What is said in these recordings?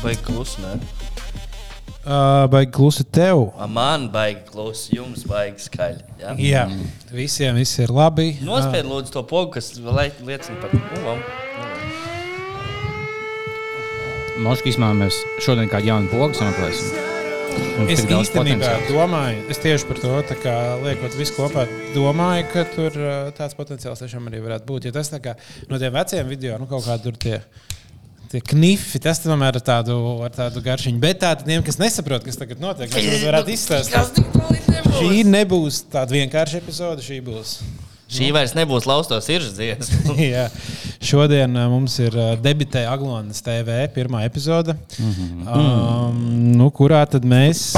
Baigi klusi, ne? Uh, baigi klusi tev. A, Man baigi klusi, jums baigi skaļi. Ja? Jā, visiem viss ir labi. Nospied lūdzu to pogu, kas liecina par. Moškā īstenībā mēs šodien kādu jaunu pogu sameklēsim. Es īstenībā potenciāls. domāju, es tieši par to kā, liekot visu kopā, domāju, ka tur uh, tāds potenciāls tiešām arī varētu būt. Jo tas tā kā no tiem veciem video, nu kaut kādi tur tie. Tie knifi, tas tomēr ir tādu, ar tādu garšiņu. Bet tā, tiem, kas nesaprot, kas tagad notiek, jums varētu izstāstīt. Šī nebūs tāda vienkārša epizode. Šī būs. Šī vairs nebūs laustos siržas dziesma. Jā. Šodien uh, mums ir uh, debitē Aglonas TV pirmā epizode, um, nu, kurā tad mēs.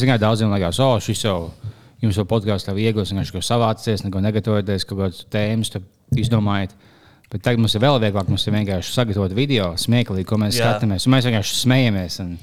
Zināt, daudziem liekas, o, šis jau jums jau podkāstā ir viegls, vienkārši savācies, neko negatavoties, kaut kādas tēmas izdomājat. Bet tagad mums ir vēl vieglāk, mums ir vienkārši sagatavot video, smieklīgi, ko mēs Jā. skatāmies. Mēs vienkārši smejamies. un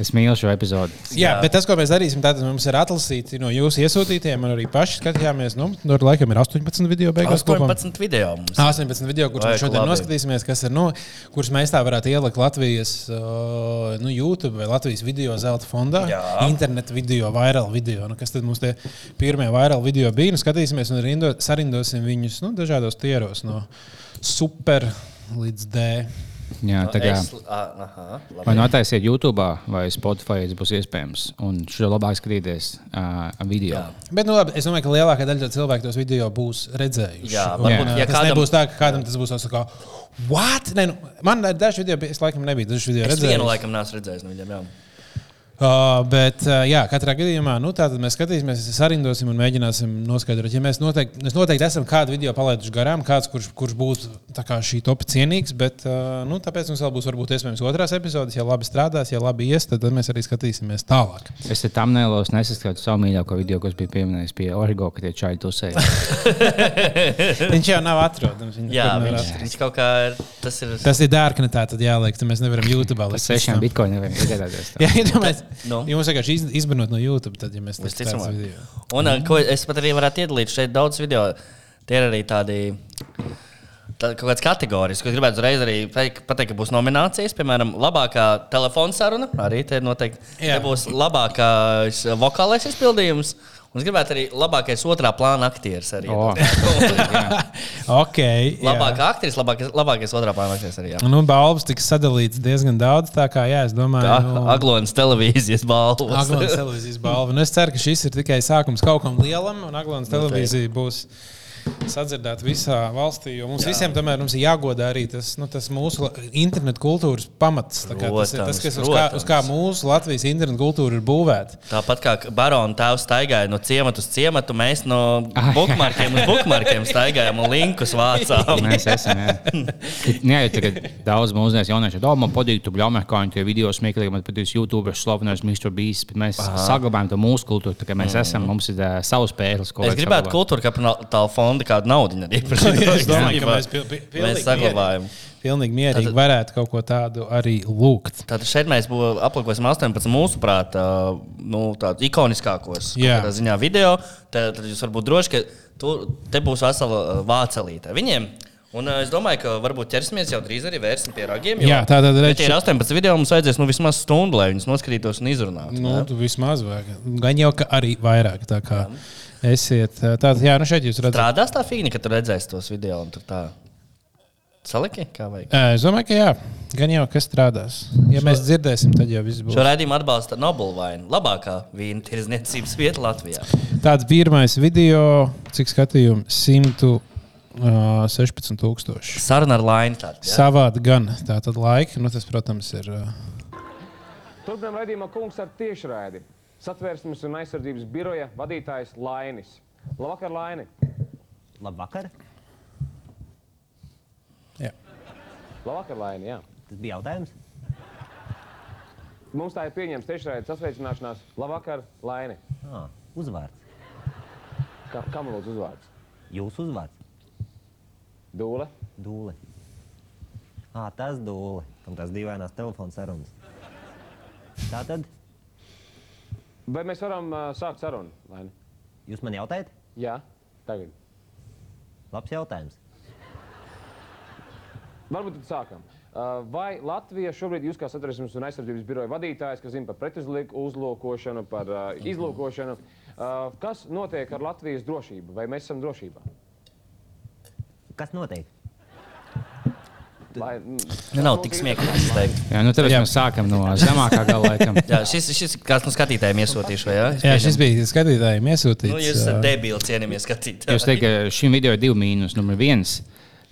Es mīlu šo epizodi. Jā, bet tas, ko mēs darīsim, tad mums ir atlasīti no jūsu iesūtītiem, un arī paši skatījāmies. Nu, tur laikam ir 18 video beigās. kopā. 18 video mums. 18 video, kurus mēs šodien labi. noskatīsimies, kas ir, nu, kurus mēs tā varētu ielikt Latvijas uh, nu, YouTube vai Latvijas video zelta fondā. Jā. Internet video, viral video. Nu, kas tad mums tie pirmie viral video bija? Nu, skatīsimies un rindo, sarindosim viņus nu, dažādos tieros, no super līdz D. Jā, tā kā. Es, ah, nu attaisiet YouTube vai Spotify, tas būs iespējams. Un šo labāk skatīties uh, video. Jā. Bet, nu, labi, es domāju, ka lielākā daļa cilvēku tos video būs redzējuši. Jā, Un, varbūt, uh, ja tas kādam- nebūs tā, ka kādam tas būs kā, what? Nē, nu, man ir daži video, es laikam nebiju dažus video Es redzējis. vienu laikam neesmu redzējis no viņiem. Jā. Uh, bet, uh, jā, katrā gadījumā nu, mēs skatīsimies, sarindosim un mēģināsim noskaidrot. Ja mēs noteikti, mēs noteikti esam kādu video palaiduši garām, kāds, kurš, kurš kā šī topa cienīgs, bet uh, nu, tāpēc mums vēl būs varbūt iespējams otrās epizodes. Ja labi strādās, ja labi ies, tad mēs arī skatīsimies tālāk. Es tam nelos nesaskatu savu mīļāko video, kas bija pieminējis pie Origo, ka tie čaļi tusēja. Viņš jau nav atrodams. Jā, viņš, atrast. viņš kaut kā ir. Tas ir. Tas ir dārknetā, tad jāliek, tad mēs nevaram YouTube likt. sešiem bitkoiniem nevajag iegādāties. Nu. mums vienkārši iz- izbanot no YouTube, tad, ja mēs Visticamāk. tādu video. Un uh, ko es pat arī varētu iedalīt šeit daudz video. Tie ir arī tādi. Tā, kaut kādas kategorijas, ko gribētu uzreiz arī pateikt, ka būs nominācijas. Piemēram, labākā telefona saruna. Arī te noteikti. Jā. Būs labākais uh, vokālais izpildījums. Un es gribētu arī labākais otrā plāna aktieris. Arī, O. Ok. jā. Labākā aktieris, labākais, labākais otrā plāna aktieris arī. Jā. Nu, balvas tika sadalīts diezgan daudz. Tā kā, jā, es domāju, Tā nu, Aglonas televīzijas balvas. Aglons televīzijas balva. Nu, es ceru, ka šis ir tikai sākums kaut kam lielam, un Aglons televīzija būs sadzirdēta visā valstī. Jo mums Jā. visiem tomēr mums ir jāgodā arī tas, nu, tas mūsu internetu kultūras pamats. Tā kā Tas ir tas, Protams, kas, uz kā, uz kā protams. mūsu Latvijas internetu kultūra ir būvēta. Tāpat kā barona tēvs staigāja no ciemata uz ciematu, mēs no bookmarkiem uz bookmarkiem staigājām un linkus vācām. Mēs esam. Jā, jā ja tagad daudz mūsdienās jaunieši domā, man patīk, tu bļaumē, kā viņi tie video smieklīgi, man patīk YouTube, slavenais Mr. Beast, bet mēs Aha. saglabājam to mūsu kultūru, tā kā mēs esam, mums ir uh, savs spēles, ko Es gribētu kultūra kapitāla fonda kādu naudu arī Es domāju, ka mēs pil- pil- mēs pilnīgi saglabājam. Pilnīgi mierīgi Tātad- varētu kaut ko tādu arī lūgt. Tātad šeit mēs aplūkosim 18 mūsuprāt, nu, tādus ikoniskākos Jā. kādā ziņā video. Tad, tad jūs varat būt droši, ka tu, te būs vesela ā, vācelīte viņiem. Un ā, es domāju, ka varbūt ķersimies jau drīz arī vērsim pie ragiem. Jā, tā tad Ja redz, tie ir 18 video, mums vajadzēs nu, vismaz stundu, lai viņus noskatītos un izrunātu. Nu, vismaz vajag. Gan jau, ka arī vairāk. Tā kā esiet. Tātad, jā, nu šeit jūs redzat. Strādās tā figūra, ka tu redzēsi tos video un tur tā. Saliki, kā vajag. Es domāju, ka jā, gan jau kas strādās. Ja mēs dzirdēsim, tad jau viss būs. Šo raidījumu atbalsta Nobelvaina, labākā vīna tirdzniecības vieta Latvijā. Tāds pirmais video, cik skatījumu, 116,000. Saruna ar Lainu. Savādi gan tā tad laika, nu tas, protams, ir. ā, Turpinām raidījumā kungs ar tiešraidi. Satversmes un aizsardzības biroja vadītājs Lainis. Labvakar, Laini! Labvakar. Jā. Labvakar, Laini! Jā. Tas bija jautājums. Mums tā ir pieņemts tiešraides sasveicināšanās. Labvakar, Laini! Ah, uzvārds. Kā, kam lūdzu uzvārds? Jūsu uzvārds. Dūle. Dūle. Ah, tas dūle. Un tas dīvainās telefona sarunas. Tā tad Vai mēs varam uh, sākt sarunu, Laini? jūs man jautājat? Jā, tagad. Labs jautājums. Varbūt tad sākam. Uh, Vai Latvija šobrīd, jūs kā satversmes un aizsardzības biroja vadītājs, kas zina par pretuzlūkošanu, par uh, izlūkošanu, uh, kas notiek ar Latvijas drošību? Vai mēs esam drošībā? Kas notiek? Vai, Nu, nav tik smieklīgi. es teiktu. Jā, nu, tāpēc mēs sākam no zemākā gala. Jā, šis, šis kāds no skatītājiem iesūtīšu, vai jā? Jā, šis bija skatītājiem iesūtīts. Nu, jūs esat debili, cienījamie skatītāji. Jūs teikt, ka šim video ir divi mīnus. Numur viens.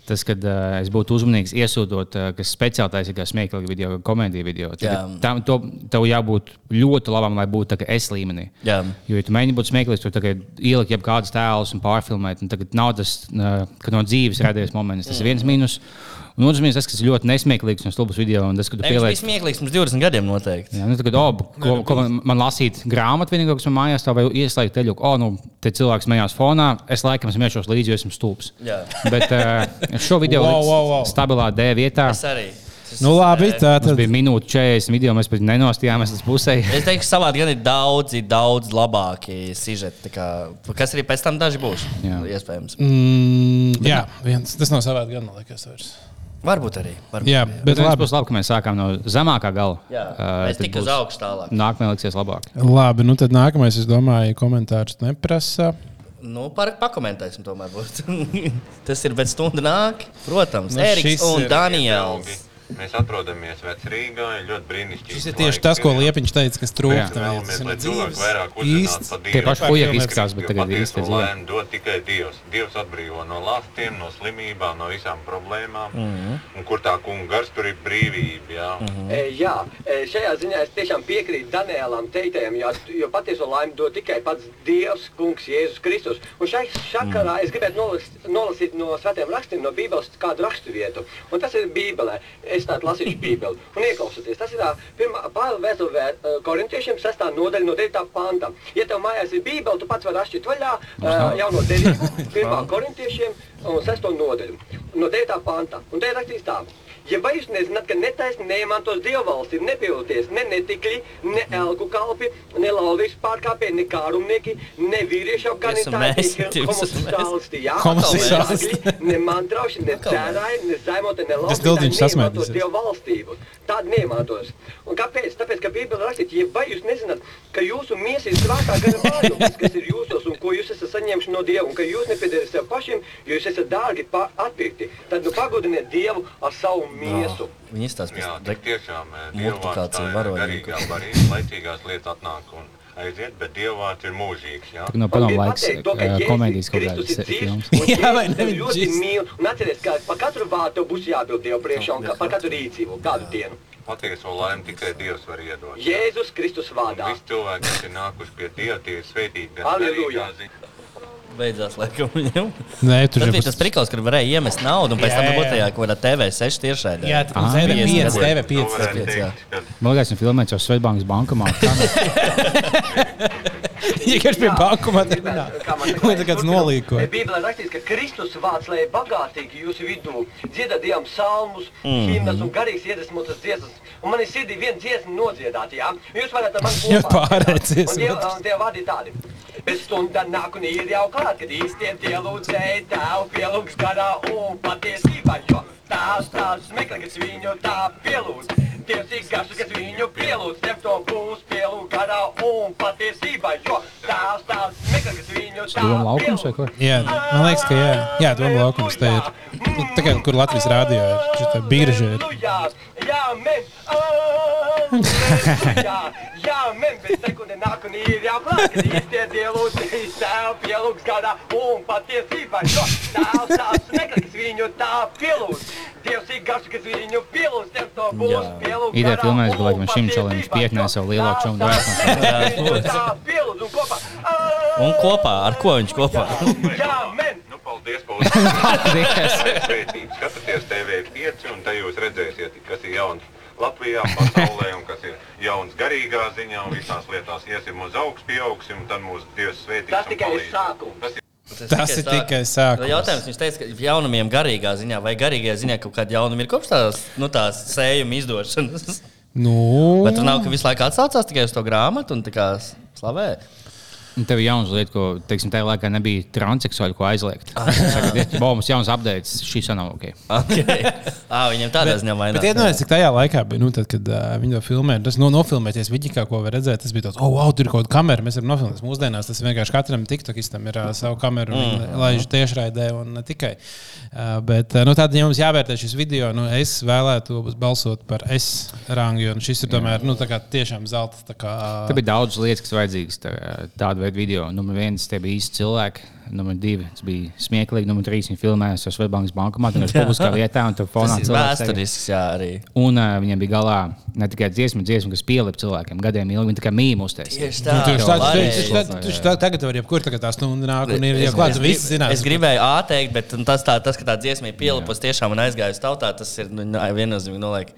Tas, kad uh, es būtu uzmanīgs, iesūtot, uh, kas speciāli taisa kā smieklīgi video, kā komēdija video. Tagad Tam to, tev jābūt ļoti labam, lai būtu tā es līmenī. Jā. Jo, ja tu mēģini būt smieklīgs, tur ielikt jau kādus tēlus un pārfilmēt. Un tagad nav tas, uh, ka no dzīves radies moments. Tas ir viens mīnus. Un otrs mīnus, tas, kas ir ļoti nesmieklīgs un stulbs video. Un tas, ka tu Viņš bija pieliec smieklīgs pirms 20 gadiem noteikti. Jā, nu, tagad, oh, ko, ko man, man lasīt grāmatu, vienīgā, kas man mājās stāv, vai ieslēgt teļu, oh, nu, te cilvēks smējās fonā, es laikam smiešos līdzi, jo esmu stulbs. Jā. Bet uh, šo video Wow, wow, wow. stabilā D vietā. Es arī. Tas- Nu, labi, tā Tas tad. bija minūte 40 video, mēs pat nenostījāmies līdz pusē. Es teiktu, ka savādi gan ir daudzi, daudz labāki sižeti. tā kā- Kas arī pēc tam daži būs. Jā. Iespējams. Mm, jā, viens, tas nav savādi gan, liekas. Vairs. Varbūt arī. Varbūt. Jā, Bet bet labi. labi. būs labi, ka mēs sākām no zemākā gala. Jā. Uh, Mēs tad tikai uz augšu tālāk. Nākamajā liksies labāk. Labi, nu tad nākamais, es domāju, komentārus neprasa. Nu, par, pakomentēsim, tomēr. būs. Tas ir pēc stundas nāk. Protams, Nu, Eriks un ir- Daniels. Mēs atrodamies Vecrīgā, ir ļoti brīnišķīgi. Šis ir tieši tas, ko Liepiņš teica, kas trūkst. Vēlamies, lai cilvēki vairāk uzzinātu par Tie Dievu. paši puiši izskatās, bet Jo tagad patieso dzīvo. laimi dod tikai Dievs. Dievs atbrīvo no lastiem, no slimībām, no visām problēmām. Mhm. Un kur tā kunga gars, tur ir brīvība. Jā. E, Jā, e, šajā ziņā es tiešām piekrītu Daniēlam teiktajam, jā, jo patieso laimi dod tikai pats Dievs, Kungs, Jēzus Kristus. Un šai sakarā es gribētu nolasīt, nolasīt no svētiem rakstiem, no Bībeles kādu raksturvietu. Un tas ir Bībelē. Tādu lasīšu Bībeli. Un ieklausieties, tas ir pirmā Pāvila vēstule uh, korintiešiem sestā nodaļa no 9. panta. Ja tev mājās ir Bībele, tu pats vari atšķirt vaļā uh, jauno derību, pirmā korintiešiem un sesto nodaļu no 9. panta. Un te ir rakstīts tā. Ja vai jūs nezināt, ka netaisni neiemantos dievvalsti, nepilties ne netikļi, ne elku kalpi, ne laulības pārkāpēji, ne kārumnieki, ne vīriešu mēs, ne homoseksuālisti, jā, Homoseksuālisti. ne zāgļi, ne mantrauši, ne cērāji, ne zaimote, ne Tas Dildiņš laulītāji sasmēdīsies. neiemantos. Un kāpēc? Tāpēc, ka Bībele rakstīt, ja vai jūs nezināt, ka jūsu miesa ir svētā gara vārds, kas ir jūsos un ko jūs esat saņēmuši no Dieva, un ka jūs nepiedarat sev pašiem, jo jūs esat dārgi atpirkti, tad nu pagodiniet Dievu ar savu miesu. Viņi izstāsta tiešām eh, multiplikācija tā ir varoņa. garīgā barība, laicīgās lietas atnāk un aiziet, bet Dievvvārds ir mūžīgs. Jā. No padomu laiks uh, komēdijas kaut kādas filmas. Jā, vai ne? Viņš ļoti mīl. Un atcerieties, ka par katru vārdu būs jābild Dievu priekšā un ka, par katru rīcību, kādu dienu. Patieso laimi tikai Dievs var iedot. Jēzus Kristus Un vārdā. Visi cilvēki, kas ir nākuši pie Dieva, tie ir garīgā ziņā. Beidzās, laikam, viņam. Nē, tur Tas bija tas prikals, kur varēja iemest naudu, un pēc tam būtu kaut kādā TV6 tiešraidē. Jā, Ah. TV5, Pieci. TV5. To varētu pieci, jā. teikt, ka Man liekas, viņš filmēja jau Svetbāngas. Vienkārši bakuma tur Kā runā. man Vai tā kāds nolīko? Bībelē rakstīts, ka Kristus vārds lai bagātīgi jūsu vidū dziedā Dievam salmus, himnas un garīgs iedvesmotas dziesmas. Un man ir sirdī viena dziesma nodziedāt, jā? Jūs varat kopā. pārēcies. Un Dieva vārdi tādi. Bet stunda nāk un ir jau klāt, kad īstie tie lūdzēji tev pielūgs garā un patiesībā, jo tās tās meklē, kas viņu tā pielūdz. Dievs ir garš, kas viņu pielūdz, tev to būs pielūgt garā un patiesībā, jo tās tās meklē, kas viņu tā Doma laukums vai ko? Jā, man liekas, ka jā. Jā, doma laukums te ir. Tā kā kur Latvijas rādio ir. Šitā birža ir. Jā, jā, men. Jā, jā, men, bet sekunde nāk un ir jau klāt, kad īstie dievlūdzīs tev pielūgs gadā un patiesībā, jo tēvs tās meklē, kas viņu tā pielūdz. Dievs ir garš, kas viņu pielūdz, tev to būs Jā. pielūgt Ideja filmēs, bet, laikam, šim čalim viņš patiesībā, pieknē jo savu lielāku čomu būs. tā pielūdz un kopā. Un kopā, ar ko viņš kopā? Jā, men. Nu, paldies. Paldies! Svētīgi. Skatieties TV5, un te jūs redzēsiet, kas ir jauns Latvijā, pasaulē, un kas ir jauns garīgā ziņā, un visās lietās iesim uz augšu, pieaugsim, un tad mūsu Dievs svētīs. Tas tikai ir sākums. Tas Tas ir tikai sākums. Jautājums, viņš teica, ka jaunumiem garīgā ziņā vai garīgajā ziņā kaut kāda jaunuma ir kopš tās, nu, tās sējuma izdošanas. Nu, Bet tur nav, ka visu laiku atsaucās tikai uz to grāmatu un tā kā slavē. Un tev ir jauns lieta, ko, teiksim, tajā laikā nebija transseksuāli, ko aizliegt. Ir mums jauns updates, šī sanāk ok. Okay. Ah, viņam tādā ziņā Bet mainās. iedomājieties, cik tajā laikā bija, nu, tad, kad uh, viņi to filmēja. Tas no, nofilmēties Viģikā, ko var redzēt. Tas bija tāds, oh, wow, tur ir kaut kāda kamera, mēs varam nofilmēt. Mūsdienās tas vienkārši katram tiktokistam ir uh, savu kameru, mm. Mm. laiž tiešraidē un ne tikai. Uh, bet uh, nu, tad, ja mums jāvērtē šis video, nu, es vēlētu balsot par S rangu, jo nu, šis ir tomēr nu, tā kā tiešām zelta. tā Kā, Tur bija daudz lietas, kas vajadzīgas tā, tādu veidu video. Numur viens, tie bija īsti cilvēki. Numur divi, tas bija smieklīgi. Numur trīs, viņi filmēja ar Svetbāngas bankomātu, bija publiskā vietā, un tur fonā Tas ir cilvēks vēsturisks, jā, arī. Un uh, viņiem bija galā ne tikai dziesma, dziesma kas pielika cilvēkiem gadiem ilgi, viņi tikai mīmīgi uztaisīja. Tieši Nu, tieši tā, tieši tā, tieši tā, tagad var jebkur tagad tā stunda nāk, un ir jau es viss zinās. Es gribēju āteikt, bet tas, tā, tas ka tā dziesma ir pielipus tiešām un aizgājusi tautā, tas ir nu, viennozīmīgi noliek.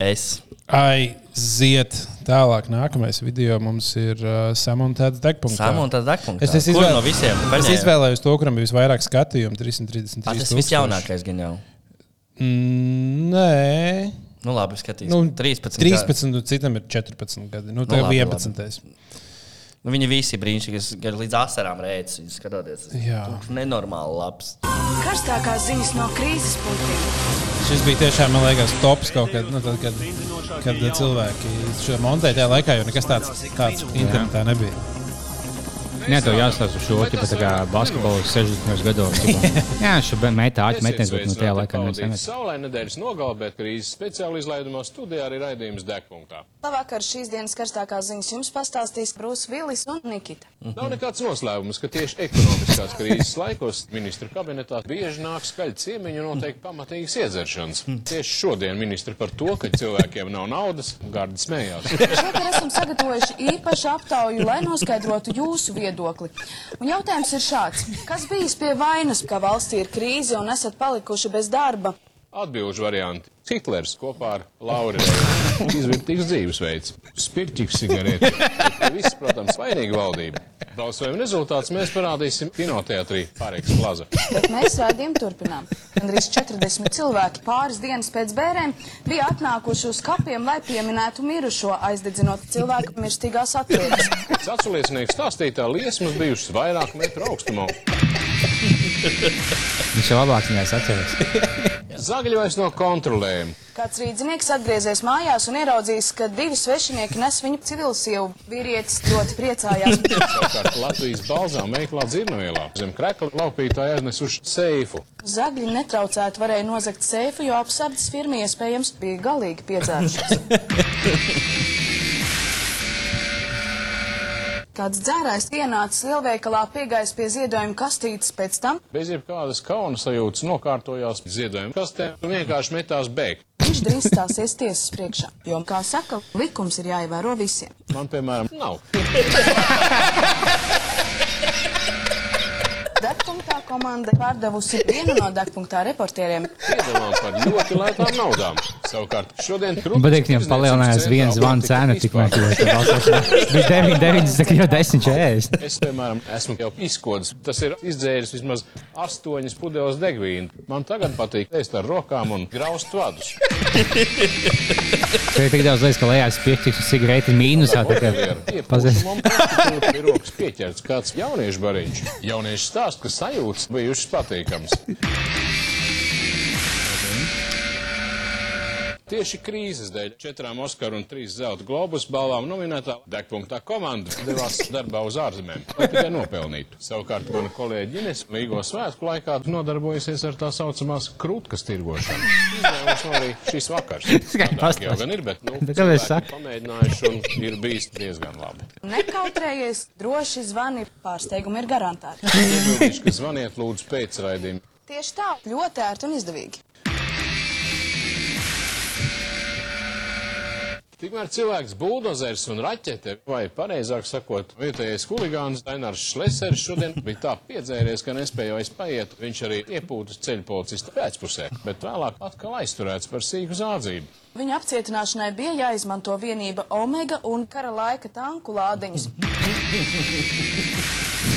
Es. Aiziet tālāk. Nākamais video mums ir uh, samontēts degpunktā. Samontēts degpunktā. Es, es, izvēl... no visiem es izvēlējos to, kuram bija visvairāk skatījumu - 333. Ah, tas viss jaunākais gan jau. Mm, nē. Nu, labi, skatīsimies. Nu, Nu, 13. 13, un citam ir 14 gadi. Nu, Nu, tā labi, ir 11. Nu, viņi visi ir brīnišķīgi. Es gan līdz asarām rēcu, viņu skatoties. Tas ir nenormāli labs. Karstākās ziņas no krīzes punktiem. Šis bija tiešām, man liekas, tops kaut kad, nu, tad, kad, kad cilvēki šo montēja tajā laikā, jo nekas tāds, tāds internetā nebija. Nē, tev jāstāsta uz šo tipu, tā kā basketbolu 60. gados. tipa. Jā, šo meitā āķi metnēs, bet no tajā laikā neviens nemet. Saulē nedēļas nogalē, bet krīzes speciāli izlaidumā studijā arī raidījums degpunktā. Labvakar, šīs dienas karstākās ziņas jums pastāstīs Brūss Vilis un Nikita. Nav nekāds noslēpums, ka tieši ekonomiskās krīzes laikos ministra kabinetā bieži nāk skaļi ciemiņu un noteikti pamatīgas iedzeršanas. Tieši šodien ministri par to, ka cilvēkiem nav naudas, gardi smējās. Šovakar esam sagatavojuši īpašu aptauju, lai noskaidrotu jūsu viedokli. Un jautājums ir šāds. Kas bijis pie vainas, ka valstī ir krīze un esat palikuši bez darba? Atbilžu varianti. Hitlers kopā ar Lauru izvērtīgs dzīvesveids, spirķīgs cigareti. Viss, protams, vainīga valdība. Balsojuma rezultāts mēs parādīsim kinoteātrī Pārēks Plaza. Bet mēs rādījām turpinām. Gandrīz 40 cilvēki pāris dienas pēc bērēm bija atnākuši uz kapiem, lai pieminētu mirušo, aizdedzinot cilvēku mirstīgās atliekas. Aculiecinieks stāstītā liesmas bijušas vairāk metru augstumā. Viņš jau labāk viņās atceras. Zagļi vairs nav kontrolējami. Kāds rīznieks atgriezies mājās un ieraudzījis, ka divi svešinieki nes viņu civilsievu. Vīrietis ļoti priecājās. Savukārt Latvijas balzām veiklā dzirnavielā zem krekla laupītāji aiznesuši seifu. Zagļi netraucēti varēja nozagt seifu, jo apsardzes firma iespējams bija galīgi piedzērušies. Kāds dzērājs ienācis lielveikalā, piegājis pie ziedojuma kastītes pēc tam. Bez jebkādas kauna sajūtas nokārtojās ziedojuma kastē un vienkārši metās bēgt. Viņš drīz stāsies tiesas priekšā, jo, kā saka, likums ir jāievēro visiem. Man, piemēram, nav. Komanda pārdevusi vienu no degpunktā reportieriem. Piedalām par ļoti lētām naudām. Savukārt šodien patīk, ka viņam palielinājās viena zvana cena tā balsošana bija 9, 9, tā kā jau 10, 40. Es, piemēram, esmu jau izkodis. Tas ir izdzēris vismaz astoņas pudeles degvīnu. Man tagad patīk ēst ar rokām un graust vadus. Tev ir tik daudz lietas, ka lejās piekķis un cigareti mīnusā. ir rokas pieķerts kāds jauniešu bariņš. Jaunieši stāst, ka sajūtas bijušas patīkams. Tieši krīzes dēļ četrām Oskaru un trīs zelta globus balvām nominētā degpunktā komanda devās darbā uz ārzemēm, lai tikai nopelnītu. Savukārt mana kolēģi Ines Līgo svētku laikā nodarbojusies ar tā saucamās krūtkas tirgošanu. Izņēmums no arī šīs vakars. Tādāk jau gan ir, bet, nu, Bet cilvēki pamēģinājuši un ir bijis diezgan labi. Nekautrējies, droši zvani, pārsteigumi ir garantēti. Zvaniet lūdzu pēc raidījuma. Tieši tā, ļoti ērti un izdevīgi. Tikmēr cilvēks buldozers un raķete, vai pareizāk sakot, vietējais huligāns Dainārs Šlesers šodien bija tā piedzēries, ka nespēja vairs paiet. Viņš arī iepūtas ceļu policista pēcpusē, bet vēlāk atkal aizturēts par sīku zādzību. Viņa apcietināšanai bija jāizmanto vienība Omega un kara laika tanku lādiņus.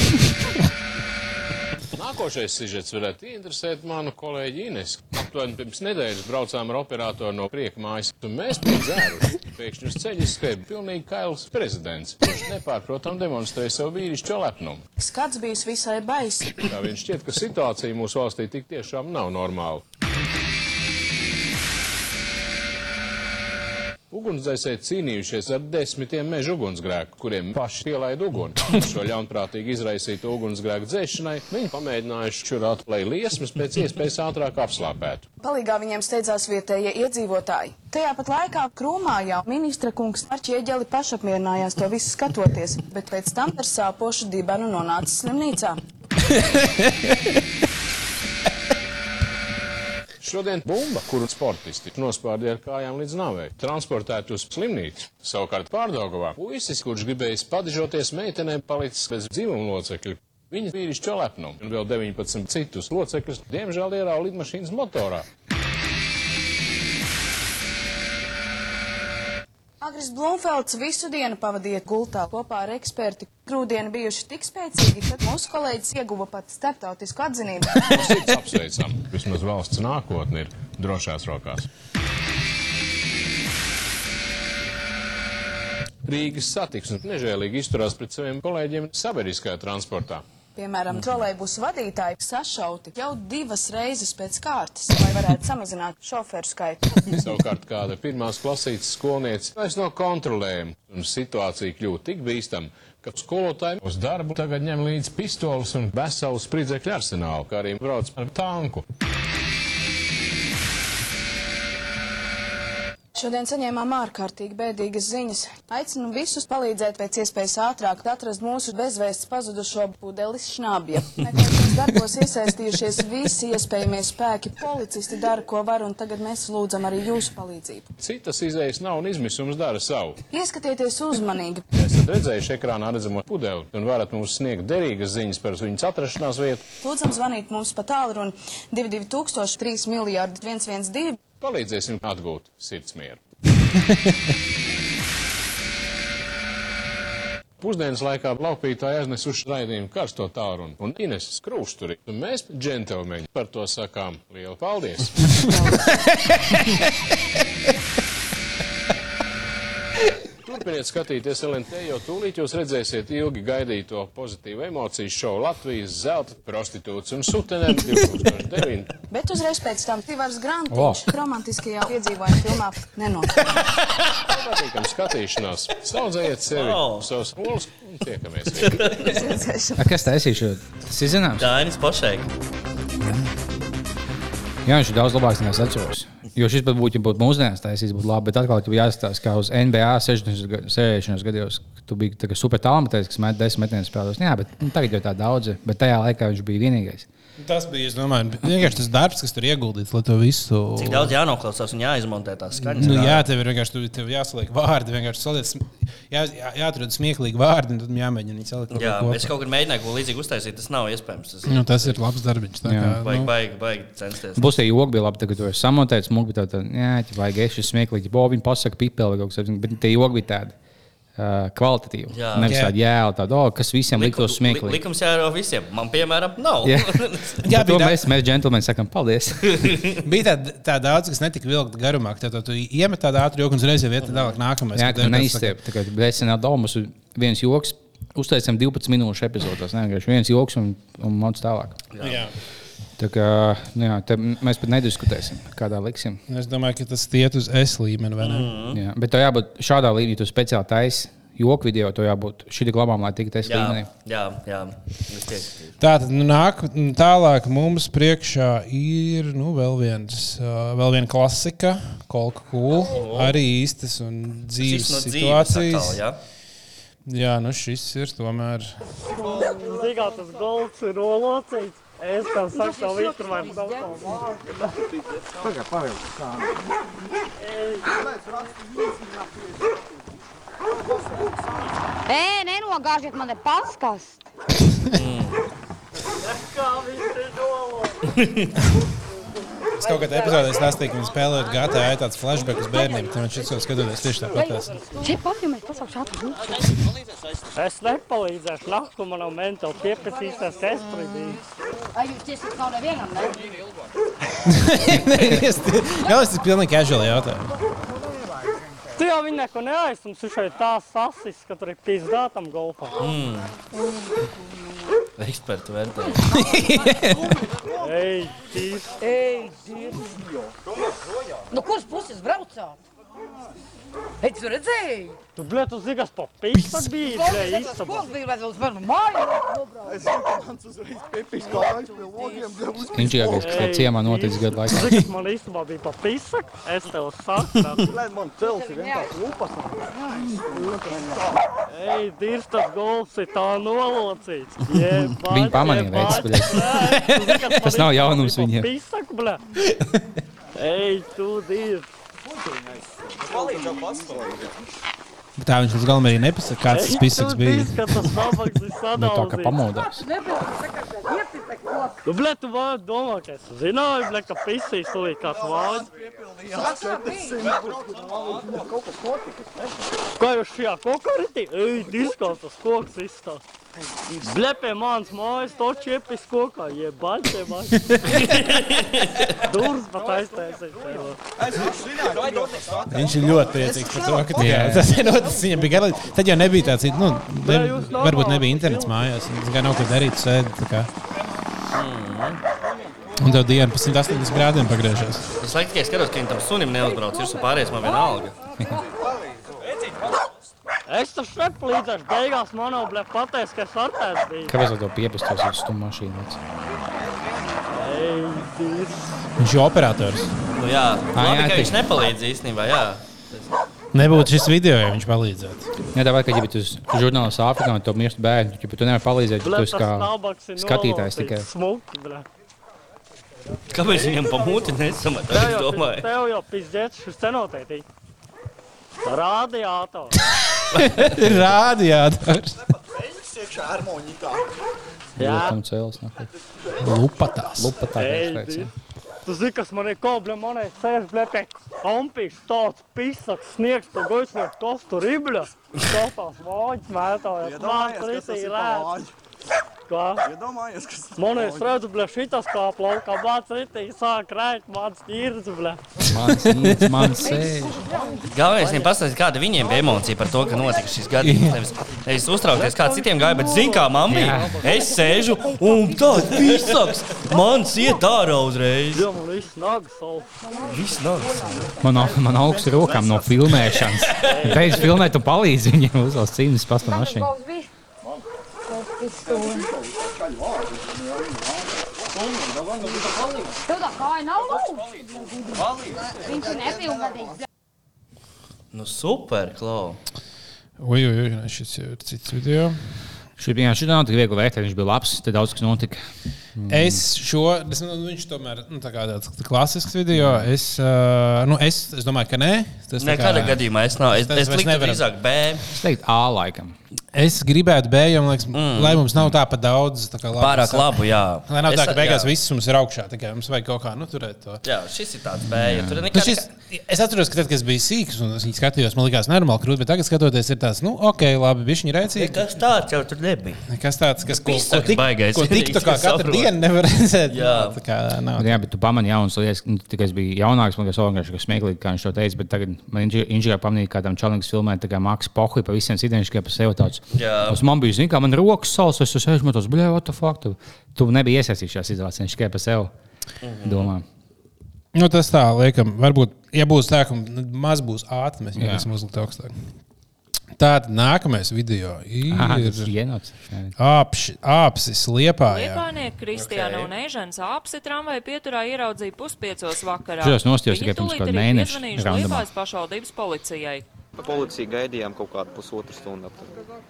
Nākošais sižets varētu interesēt manu kolēģi Ines. Aptuveni pirms nedēļas braucām ar operatoru no prieka mājas, un mēs bijām dzēruši. Pēkšņi uz ceļa izskrieba pilnīgi kails prezidents, kurš nepārprotam demonstrēja savu vīrišķo lepnumu. Skats bijis visai baisi. Tā viņš šķiet, ka situācija mūsu valstī tik tiešām nav normāla. Ugunsdzēsēji cīnījušies ar desmitiem meža ugunsgrēku, kuriem paši pielaida uguni. Šo ļaunprātīgi izraisītu ugunsgrēku dzēšanai viņi pamēģinājuši čurāt, lai liesmas pēc iespējas ātrāk apslāpētu. Palīgā viņiem steidzās vietējie iedzīvotāji. Tajā pat laikā krūmā jau ministra kungs ar ķieģeli pašapmierinājās to visu skatoties, bet pēc tam ar sāpošu dibenu nonāca slimnīcā. Šodien bumba, kuru sportisti nospārdīja ar kājām līdz nāvei, transportēta uz slimnīcu. Savukārt pārdaugavā puisis, kurš gribējis padižoties meitenēm, palicis bez dzimuma locekļu. Viņa vīrišķo lepnumu un vēl 19 citus locekļus, diemžēl ierauga lidmašīnas motorā. Agris Blūmfelds visu dienu pavadīja gultā kopā ar eksperti. Grūdieni bijuši tik spēcīgi, ka mūsu kolēģis ieguva pat starptautisku atzinību. No sirds apsveicam. Vismaz valsts nākotne ir drošās rokās. Rīgas satiksme nežēlīgi izturās pret saviem kolēģiem sabiedriskajā transportā. Piemēram, trolēļus vadītāji sašauti jau divas reizes pēc kārtas, lai varētu samazināt šoferu skaitu. Savukārt kāda pirmās klasītes skolniece vairs nav kontrolējama, un situācija kļūst tik bīstama, ka skolotāji uz darbu tagad ņem līdzi pistoles un veselu spridzekļu arsenālu, kā arī brauc ar tanku. Šodien saņēmām ārkārtīgi bēdīgas ziņas. Aicinu visus palīdzēt pēc iespējas ātrāk atrast mūsu bezvēsts pazudušo pudelis šnābja. Meklēšanas darbos iesaistījušies visi iespējamie spēki. Policisti dara, ko var, un tagad mēs lūdzam arī jūsu palīdzību. Citas izējas nav un izmisums dara savu. Ieskatieties uzmanīgi. Esat redzējuši ekrānā redzamo pudeli un varat mums sniegt derīgas ziņas par viņas atrašanās vietu. Lūdzam zvanīt mums pa tālruni 22 3 miljārdi 112. Palīdzēsim atgūt sirdsmieru. Pusdienas laikā laupītāji aiznesuši raidījumu karsto tālruni un Ines skrūsturi. Un mēs, džentelmeņi, par to sakām lielu paldies! Turpiniet skatīties LNT, jo tūlīt jūs redzēsiet ilgi gaidīto pozitīvu emociju šovu Latvijas zelta prostitūts un sutenēm 2009. Bet uzreiz pēc tam Tivars. Grantiņš romantiskajā piedzīvojuma filmā nenotiek. Patīkam skatīšanās. Saudzējiet sevi, Wow. savus polus un tiekamies. A, kas taisīšu? Tas ir zināms. Dainis Pošēk. Jā, viņš ir daudz labāks nekā es atceros. Jo šis pat būtu, ja būtu mūsdienās taisīts, būtu labi. Bet atkal, tur jāstāsta, kā uz NBA 60. ga- 60. gados, ka tu biji super talantīgs, kas met 10 metienus spēlēs. Jā, bet nu, tagad jau tā daudz, bet tajā laikā viņš bija vienīgais. Tas bija, es domāju, vienkārši tas darbs, kas tur ieguldīts, lai to visu. Cik daudz jānoklausās un jāizmontē tās skaņas. Nu, jā, tev ir vienkārši tu- tev jāsaliek vārdi, vienkārši saliec, jā, jā, jāatrod smieklīgi vārdi, un tad jāmēģina viņus salikt. Jā, kopā. es kaut kur mēģināju ko līdzīgu uztaisīt. Tas nav iespējams. Tas Nu, tas ir labs darbs. Jā. Vajag, vajag, vajag censties. Būs tie joki, bija labi, tagad tu esi samontēts, smūgi, bet tā, jā, tā vajag esi smieklīgi, bo viņi pasaka pipeli vai kaut kas tāds, bet tie joki bija tādi. Uh, kvalitatīvi. Jā. Nevis Jā. tādi jēli, tādi, oh, kas visiem liktos smieklīgi. Likums jāro visiem. Man, piemēram, nav. Jā, Jā, jā bija tā- mēs, mēs džentlmeni, sakām, paldies. Bija tā, tā daudz, kas netika vilkt garumā. Tad tu iemet tādu ātru joku un uzreiz jau vietā tālāk nākamais. jā, kāds neizstiep. Tā kā mēs senā domus viens joks, uztaisām 12 minūšu epizodās. Ne, vienkārši viens joks un, un mācās tālāk. saka, Jā. Tā kā nu, jā, te mēs pat nediskutēsim, kādā liksim. Es domāju, ka tas iet uz S līmeni. vai ne? Mhm. Jā, bet tev jābūt šādā līmenī, tu speciāli taisi joku video, to jābūt šī tik labām, lai tiktu es līmenī. jā, jā. Tā tad nu, nāk, tālāk mums priekšā ir nu, vēl, viens, vēl viena klasika, kolka kūla. Arī īstas un dzīves no dzīves situācijas. atkal, jā. Jā, nu šis ir tomēr. Zīgā tas golds ir olocīts. Es tev saku, tev vitur vai tev savu māku. Pagad, pavilk, kā. Ē, nenogāžiet man te paskast. Kā viņš ir olo. Es kaut kādā epizodē stāstīju, ka viņi spēlējot GTA, ir tāds flashback uz bērniem. Tad man šis jau skatoties tieši tāpat. Es nepalīdzēšu, naktu manam mentāli pieprasīsies espridīt. Ai, jūs tiešām nav nevienam, ne? Jā, tas ir pilnīgi casual jautājums. Tu jau viņu neko neaizsums, viņš šeit tā sasis, ka tur ir pizdā tam golfam. Ekspertu vērtē. Ej, tīs. Ej, Dievs. No kuras puses braucāt? Ej, tu redzēji? Tu, blē, tu zini, kas pa pīstak bija, blē, istabā. koks bija, vēl uz manu māju. Inčīgākais, kas tajā ciemā noticis gadu laikā. zini, kas man istabā bija pa pīstak? Es tev saku. Lai man cels ir vienkārši lupas. Ej, Dievs, tas golfs ir tā nolocīts. Viņi pamanīja, veids, blē. Tas nav jaunums viņiem. Pīstak, blē. Ej, tu, Dievs. Bet tā viņš līdz galam arī nepasaka, kāds tas pisaks bija. Ka tas nabaks ir Nu, tā kā pamodās. Nu, blē, tu vari domāt, ka es zināju, blē, ka pisīs tulīt kāds vārds. Kā jūs šajā kokaritī? Ej, diskās tas koks izstās. Blē, pie manas mājas to čiepis kokā, jebać, jebać. Durs pat aiztaisīt. Viņš ir ļoti priecīgs par to, ka tā, Jā. tas ir noticis. Viņam bija garīgi. Tad jau nebija tāds, nu, ne, varbūt nebija internets mājās. un Tikai nav ko darīt, sēdi. tā kā. Un tev diena pa 180 grādiem pagriežās. Es laikam tikai skatos, ka viņi tam sunim neuzbrauc. Ir pārējais man vienalga. Es tam šeit palīdzēšu, beigās man jau, blē, pateiks, ka es artēs biju. Kāpēc to piepastos uz stumu mašīnu? Viņš ir operators. Nu, jā, Ah, labi, jā, ka viņš nepalīdz īstenībā. Jā. Nebūtu šis video, ja viņš palīdzētu. Jā, tā vai, ka ja tu esi žurnālists Āfrikā un tu mirsti bērnu, tad tu nevari palīdzēt, jo Blē, tu esi kā skatītājs tikai. Smuki, blē. Kāpēc viņam pa muti nesamat? Tev Es domāju. tev jau pizdzēts šis cenotētī. Radiātors. Rādījādars. Jā. Tam cēlis. nahuj. Lupatās. Lupatās. Tu zini, kas man ir kobra, man ir sēž, blē, pie kompīs, tāds pisaks, sniegs, pa goisnieku tostu ribļa. Tostās vāģis mētājās, man pretī lēt. Kā? Iedomājies, kas tas Man ir redzu, blē, šitas kā plaukā, mans ritī sāk rēt, mans ķīrs, blē. Mans īns, mans sēž. Galvenais ir pastāstīt, kāda viņiem bija emocija par to, ka notika šis gadījums. Nevis, nevis uztraukties, kā citiem gāja, bet zini, kā mamma bija. Es sēžu un tāds pisaks. Man iet ārā uzreiz. Jā, man viss nagas savu. Viss nāks. Man, au- man augsts rokām no filmēšanas. Beidz filmēt un palīdz viņam uzvelk cīņas pasta mašīnu. Tev tā kāja nav lūdzu. Viņš ir nepilngadīgs. Nu, super, Klau. Ui, ui, ui, šis jau ir cits video. Šī bija šī nav tik viegli vērtēt, viņš bija labs, te daudz kas notika. Es šo, es, nu, viņš tomēr nu, tā kā tāds klasisks video. Es, uh, nu, es, es domāju, ka nē. Tas Nekādā kā- gadījumā es nav. Es, es vairs liktu nevaram. drīzāk B. Es teiktu, A laikam. Es gribētu B, jo man liekas, mm. lai mums nav tā pa daudz. Tā kā labi, Pārāk labu, jā. Lai nav Es- tā, ka beigās jā. viss mums ir augšā. Tikai mums vajag kaut kā nu, turēt to. Jā, šis ir tāds B. Ja tur Nu, nekā, šis, es atceros, ka tad, kad es biju sīgs un es skatījos, man liekas, normāli krūti, bet tagad skatoties, ir tāds, nu, ok, labi, viņš ir rēcīgi. Kas tāds jau tur nebija? Kas tāds, kas ko, ko, Pisaks tik, baigais. ko tik tā kā katru dienu nevar redzēt. Jā. Tā kā nav. Jā, bet tu pamani jaunas lietas, nu, tikai es biju jaunāks, man liekas, vienkārši kas smieklīgi, kā viņš to teica, bet tagad man inženieris pamanīja, kā tam čalnieks filmē, tā kā Maks Pohui pa visiem identiski par sevi tāds. Tas man bija, zini, kā man rokas sals, es sēžu, man tas, bļē, what the fuck, tu, tu nebija iesaistīts šajā situācijā, viņš tikai par sevi domā. Nu, tas tā, liekam, varbūt, ja būs tā, ka maz būs ātri, mēs varēsim uzlikt augstāk. Tātad nākamais video ir apši, apsis liepā. Liepājnieki Kristiāna un Eižens apsi tramvaju pieturā ieraudzīja puspiecos vakarā. Šitos nostījos tikai pirms tūlīt kāda mēneša. Liepājas pašvaldības policijai. Policija gaidījām kaut kādu pusotru stundu.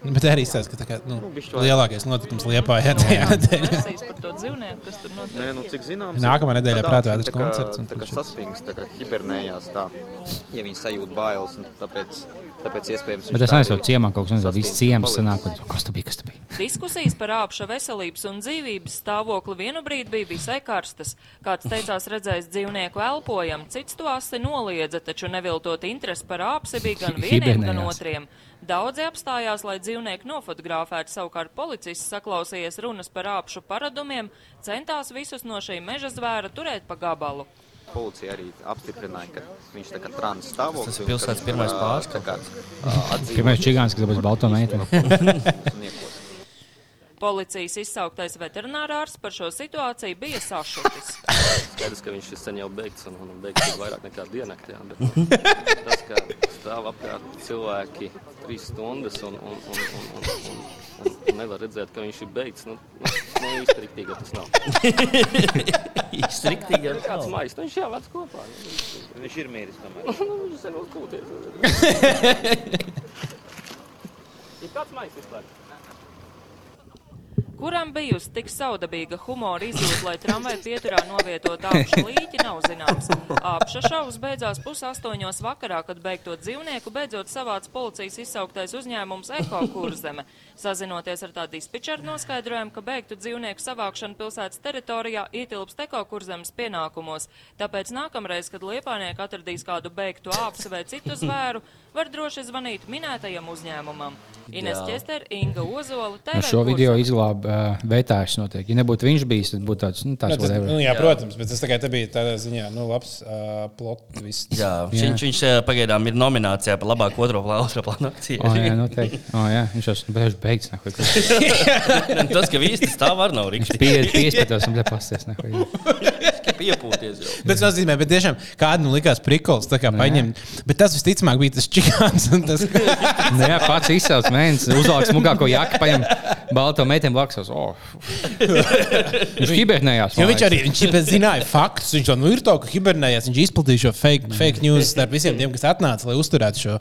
Bet arī izsaka, ka tā kā, nu, Nu, lielākais notikums liepā jā, tajā nedēļā. Versijas par to dzīvnieku, kas tur notiek. Nē, nu, cik zināms, Nākamā nedēļā tā prātvētras tā kā- koncerts un Tā kā šis. saspringts, tā kā hibernējās tā, ja viņi sajūt bailes, un tāpēc Tāpēc iespējams. Bet es neesmu ciemā kaut kas tāds, viss ciems sanāk, un kas tur bija, kas tur bija. Diskusijas par āpša veselības un dzīvības stāvokli vienu brīdi bija visai karstas. Kāds teicās redzējis dzīvnieku elpojamu, cits to asi noliedza, taču neviltot interesi par āpsi bija gan vieniem, gan otriem. Daudzi apstājās, lai dzīvnieku nofotografētu, savukārt policists saklausījies runas par āpšu paradumiem, centās visus no šī meža zvēra turēt pa gabalu. Policija arī apstiprināja, ka viņš tā kā trans stāvoklis. Tas ir pilsētas pirmais pārskats. Pirmais čigāns, kas dabūs balto meiteni. Policijas izsauktais veterinārārs par šo situāciju bija sašutis. Skaidrs, ka viņš ir sen jau beigts un, un beigts ir vairāk nekā diennaktī. Bet nu, tas, ka stāv apkārt cilvēki trīs stundas un, un, un, un, un, un, un, un nevar redzēt, ka viņš ir beigts, nu, nu, nu īsti riktīgi tas nav. Īsti riktīgi tas Kāds nav. mais, nu viņš jau vec kopā. Viņš ir mīris tomēr. Nu, viņš sen uzkūties. Ir kāds mais vispār? Kuram bijusi tik saudabīga humora izjūta, lai tramvaju pieturā novietot apša līķi, nav zināms. Apša šovs beidzās pusaustoņos vakarā, kad beigto dzīvnieku beidzot savāc policijas izsauktais uzņēmums Eko Kurzeme. Sazinoties ar tā dispečeru noskaidrojumu, ka beigtu dzīvnieku savākšana pilsētas teritorijā ietilpst Eko Kurzemes pienākumos. Tāpēc nākamreiz, kad liepānieki atradīs kādu beigtu āpsi vai citu zvēru, var droši zvanīt minētajam uzņēmumam. Ines. Čester, Inga Ozola, Ar TV šo video izglāba uh, vētājs noteikti. Ja nebūtu viņš bijis, tad būtu tāds, nu, Nu, tāds tas, whatever. nu, jā, protams, bet tas tikai te bija tādā ziņā, nu, labs uh, plots. viss. Jā, viņš, viņš eh, pagaidām ir nominācijā par labāko otro plānu, akciju. O, jā, noteikti. O, jā, viņš jau ir beigts. Tas, ka visi stāv ar nav rīksti. Pie- Piespētos un pasties. Piepūties jau. Bet tas nozīmē, bet tiešām kādu nu likās prikols, tā kā paņemt. Bet tas visticamāk bija tas čikāns. un Tas... Nu, jā, pats izcēlts mēnesis, uzvelk smagāko jaku, paņem balto meiteni blakus. Oh. Viņš hibernējās. Jo viņš arī viņš zināja faktus. Viņš jau nu, ir to, ka hibernējās. Viņš izplatīja šo fake, fake news starp visiem tiem, kas atnāca, lai uzturētu šo,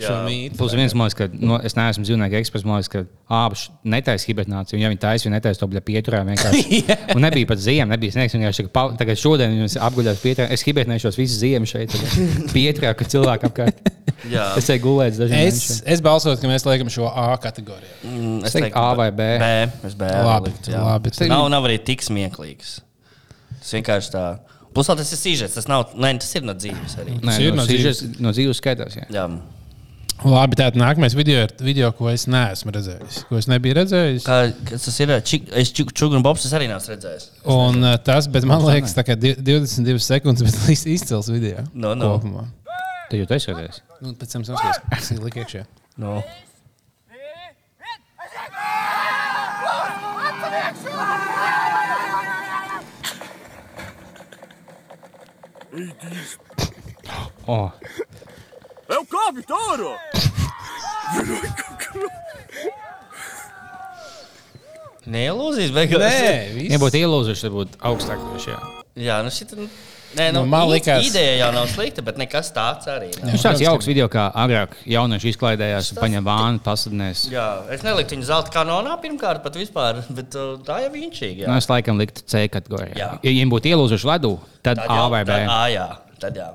šo mītu. Plus viens liekas, ka no, es neesmu dzīvnieku eksperts. Liekas, ka ābši netaisa hibernāciju. Ja viņi taisa, viņi netaisa to bļa pieturā vienkārši. Un nebija pat ziema, nebija sniegs. Tagad šodien viņi apguļās pieturā. Es hibernēšos visu ziemu šeit. tagad. Pieturā, ka cilvēki apkārt. Jā. Es eju gulēt dažiem Es, mēnešiem. es balsotu, ka mēs liekam šo A kategoriju. Mm, Es teiktu A vai B. B. Es B. Labi, likt, labi. Tas nav, nav arī tik smieklīgs. Tas vienkārši tā. Plus, tas ir sižets. Tas, nav, ne, tas ir no dzīves arī. Nē, ir no, no dzīves, no dzīves skaitās. Jā. Jā. Labi, tātad nākamais video ir video, ko es neesmu redzējis. Ko es nebiju redzējis. Kā, kas tas ir? Čik, es čūku un bobs es arī neesmu redzējis. Un uh, tas, bet man liekas, tā kā di- 22 sekundes, bet iz- izcils video. No, no. Kopumā. Tu jau taisi skaties. Nu, pēc tam skaties, kas ir liek iekšā. No. Oh. Kāpj ārā! Neielūzīs, beigās. Ja būtu ielūzuši, tad būtu augstāk. Jā. Jā, nu šit. Nē, nu, Nu, man likās- Ideja jau nav slikta, bet nekas tāds arī. nav. Viņš tāds jauks video, kā agrāk jaunieši izklaidējās, paņem vānu, pasadnēs. Jā, es neliktu viņu zelta kanonā pirmkārt, pat vispār, bet uh, tā jau ir. Nu, es laikam liktu C kategorijā. Jā. Ja viņiem būtu ielūzuši ledū, tad, tad A vai B. Tad, A, jā, tad jā.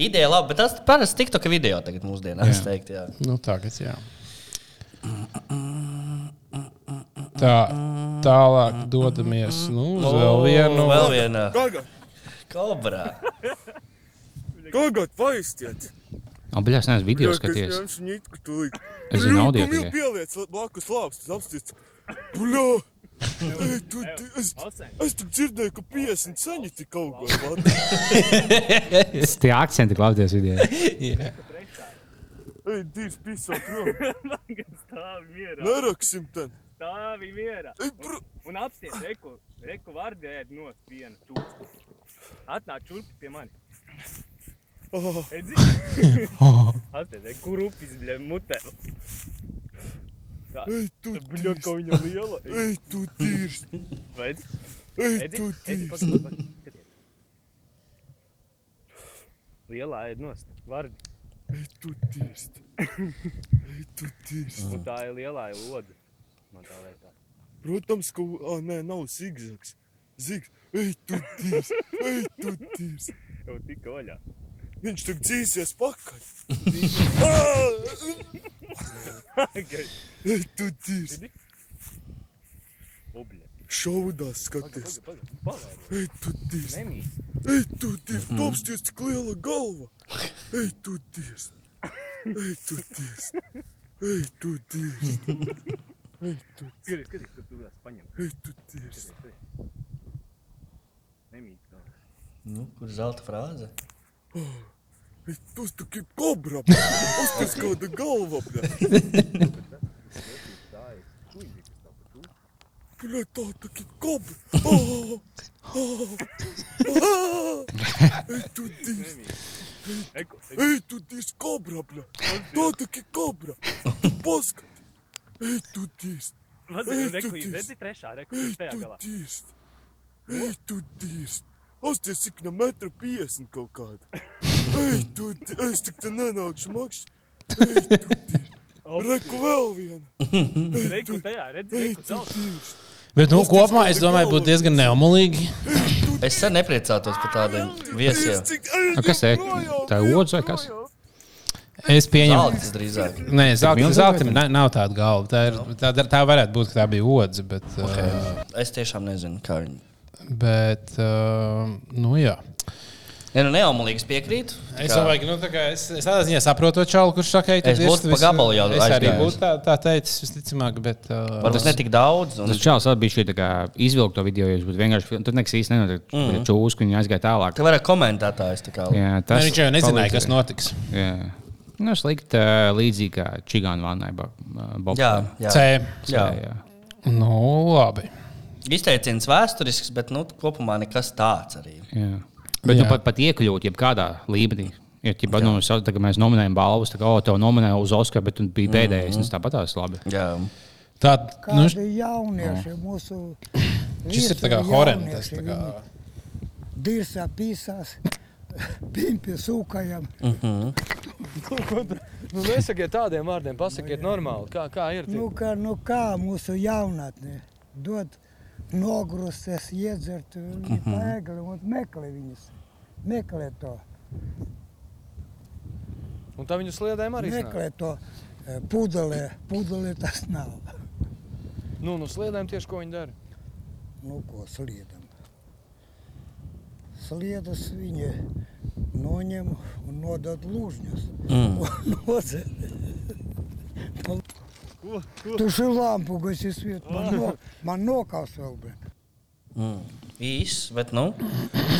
Ideja labi, bet tas parasti tiktu, ka video tagad mūsdienās, es teiktu, jā. Nu, tagad, jā. Tā, tālāk dodamies nu, uz vēl vienu. Vēl viena. Gaga! Kobra. Gaga, paistiet! Abļās neesmu video Jā, skaties. Es zinu audio pieliec blakus lāps, tas apstīts. Bļā! Tu, tu, es, es tur dzirdēju, ka 50 ceņi tik augās. Tie akcenti klausties video. Jā. Ej, divs pisā prom. Neraksim ten. Stāvi mierā. Ej, bro. Un apsties, reku, reku vārdi ēd no viena tūkstu. Atnāk čurpi pie mani. Oh. Edzi? Oh. Apsties, reku, kur upis, bļa, mutē. Tā, Ej, tu bļa, ka viņa liela. Ej, tu tīrs. Redz? Ej, tu tīrs. Lielā ēd nost, vārdi. Ej, tu tīrs. Ej, tu tīrs. Un tā ir lielā lode. Man tā liekas. Protams, ka, ah, nē, nav zigzags. Zigs, ej, tu tīrs. Ej, tu tīrs. Jau tik oļā. Viņš tagad dzīsies pakaļ. Tu tīrs. Šaudās skaties. Ej, tu tīrs. Ej, tu tīrs. Topsties, cik liela galva. Ej, tu tīrs. Ej, tu tīrs. Ej, tu tīrs. Ej, tu Skaties, skaties, kur tu esi paņem. Ej, tu tīrs. Nemīt. Nu, kur zelta frāze? Ej, tas tā kā kobra. Pasties, kāda galva. bļa. Bļa, tā tā kā kobra. Oh, oh, oh. Ej, tu tīrs. Ej, Ej, tu tīrs kobra, bļa. Tā tā kā kobra. Tu paskati. Ej, tu tīrs. Vazir, reku, redzi trešā, reku, Ej, tajā tu galā. tīrs. Ej, tu tīrs. Asties, cik no metra 50 kaut kāda. Ej, tu. Es tik te nenākšu tīrs. Reku vēl viena. Ej, Reku, tajā, redzi, reku, tīrs. Bet nu, kopumā es domāju, būtu diezgan neomolīgi. Es sen nepriecātos par tādiem viesiem. Nu, kas ir? Tā ir odze vai kas? Es pieņemu, Zelts drīzāk. Nē, zelta, zelta nav, tāda galva. Tā, ir, tā, tā varētu būt, ka tā bija odze. Bet, Okay. uh, Es tiešām nezinu, kā viņi. Bet uh, nu jā. Ja nu neomolīgs piekrīt, Es domāju, ka nu, tā es, es tādā ziņā saprotu to čaulu, kurš saka, ka Es būtu pa gabalu jau Es arī būtu tā, tā teicis, visticamāk. Bet, uh, varbūt ne tik daudz. Un... Tas arī bija šī tā kā izvilkta to video, jūs būtu vienkārši, tur nekas īsti nenotiek. Mm. Čūs, ka viņi aizgāja tālāk. Ka varētu komentētājs tā kā. Jā, Ne, viņš jau nezināja, kas notiks. Jā. Nu, slikti uh, līdzīgi kā Čigāna vannai. Ba, uh, Jā, jā. C. C, Jā. jā. Nu, labi. Izteiciens vēsturisks, bet nu, kopumā nekas tāds arī. Jā. Bet Jā. nu, pat, pat iekļūt jebkādā līmenī. Ja ķipa, nu, sa- tā, kā mēs nominējam balvas, tad, oh, tev nominēja uz Oskaru, bet tu biji pēdējais. Mm -hmm. Tāpat tās labi. Jā. Tā, Kādi nu, jaunieši mūsu šis ir tā kā tā kā- viņi Dirsā pīsās, pimpi sūkajam. Mhm. Nu, nesakiet tādiem vārdiem, pasakiet normāli. Kā, kā ir? Nu, kā, nu kā mūsu jaunatne dod nogrusties, iedzert Mhm. pēkli un meklē viņus. Meklē to. Un tā viņu sliedēm arī Meklē to pudelē. Pudelē tas nav. Nu, nu sliedēm tieši ko viņi dara. Nu, ko sliedam? Sliedus viņi noņem un nodod lūžņus. Mm. Un nodzer. Tu šī lampu, kas ir sviet, man, no, man nokaus vēl, bet. Mm. Īs, bet nu,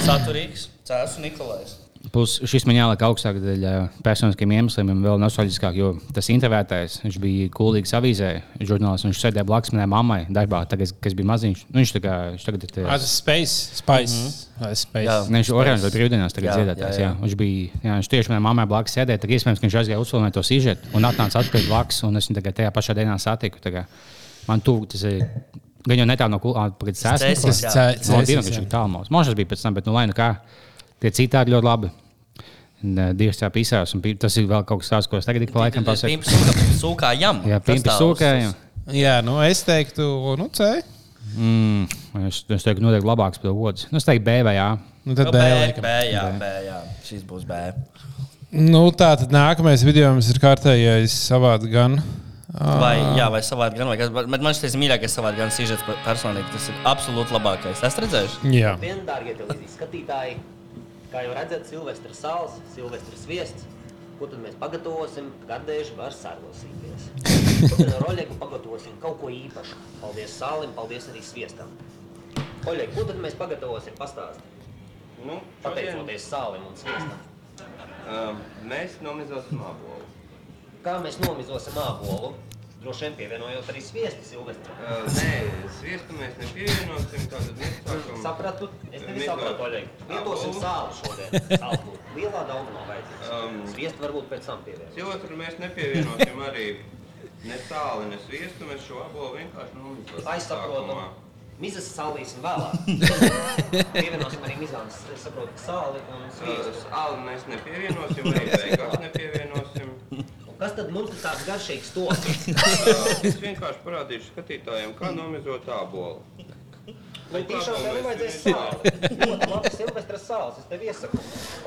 saturīgs. Cēlus un Nikolais. Plus šis man jāliek augstāk dēļ personiskiem iemesliem, un vēl nostalģiskāk, jo tas intervētājs, viņš bija kuldīgs avīzē, žurnālists, un viņš sēdēja blakus manai mammai darbā, tagad, kas bija maziņš. Nu, viņš, kā, viņš tagad ir. Tas Space. Spice. Vai Space. Jā, ne, viņš ir oranžs brīvdienās tagad Jā, dziedātājs. jā, Jā, jā. Viņš bija, jā, viņš tieši manai mammai blakus sēdēja, tad iespējams, ka viņš aizgāja uzfilmēt to sižetu un atnāca atpakaļ blakus, un es viņu tagad tajā pašā dienā satiku. Kā Man tuvu tas ir. Gan jau netālu no kuģa Cēsis, sēdes. jā. Jā, Cēsis, divi, jā. viņš ir tālu. Možas bija pēc tam, bet nu lai nu kā. Tie citādi ļoti labi. Un, ā, Dievs tā pīsās, un tas ir vēl kaut kas tāds, ko es tagad ik pa laikam pasaku. Sūkājam. Jā, pimpi sūkājam. Jā, nu es teiktu, nu, C. Mm, es, es teiktu, noteikti labāks par otru. Nu, es teiktu, B vai A. Nu, tad Nu, B. B. B, jā, B, jā. Šis būs B. Nu, tā tad nākamais video mums ir kārtējais savādi gan. Vai, jā, vai savādi gan, vai kas. Bet man šis mīļākais savādi gan sižets personīgi. Tas ir absolūti labākais. Es redzēju. Jā. Vien, dārgie televīzijas skatītāji, kā jau redzat, Silvestris sāls, Silvestris viests. Ko tad mēs pagatavosim? Gardējuši var sarosīties. Šodien ar Oļegu pagatavosim kaut ko īpašu. Paldies sālim, paldies arī sviestam. Oļeg, ko tad mēs pagatavosim? Pastāsti. Nu, Pateicoties sālim un sviestam. Um, mēs nomizosim ābolu. Kā mēs nomizosim ābolu? Droši vien pievienojot arī sviestu, Silvestri. Uh, nē, sviestu mēs nepievienosim, tātad mēs sākam... Sapratu? Es tevi mizot sapratu, Oļeg. Lietosim sāli šodien. Sāls būtu lielā daudzumā vajadzīgs. Um, Sviestu varbūt pēc tam pievienot. Silvestru mēs nepievienosim arī ne sāli, ne sviestu, mēs šo ābolu vienkārši saprotu. sākumā. Mizas saldīsim vēlāk. Pievienosim arī mizāns, es saprotu, sāli un Uh, sviestu. Sāli mēs nepievienosim, arī beigās nepievienosim. Kas tad mums ir tāds garšīgs? Uh, es vienkārši parādīšu skatītājiem, kā nomizot ābolu. Vai tiešām tev nevajadzēs sāli? Ļoti labi Silvestras sāls, es tev iesaku.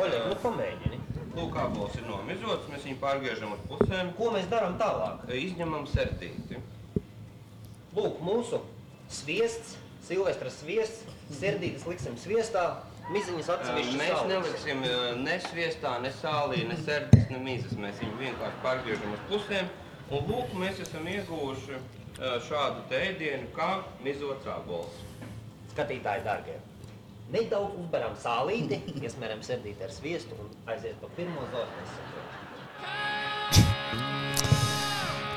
Oļeg, nu pamēģini. Lūk, abols ir nomizots, mēs viņu pārgriežam uz pusēm. Ko mēs darām tālāk? Izņemam serdīti. Lūk, mūsu sviests, Silvestra sviests, sirdītas liksim sviestā, miziņas atsevišķi Mēs sāls. neliksim ne sviestā, ne sālī, ne sērijas, ne mīzes. Mēs viņu vienkārši pārgriežam uz pusēm. Un lūk, mēs esam ieguvuši ā, šādu te ēdienu kā mizots abols. Skatītāji, dārgie, nedaudz uzberam sālīti, iesmeram sirdīti ar sviestu un aiziet pa pirmo zornes.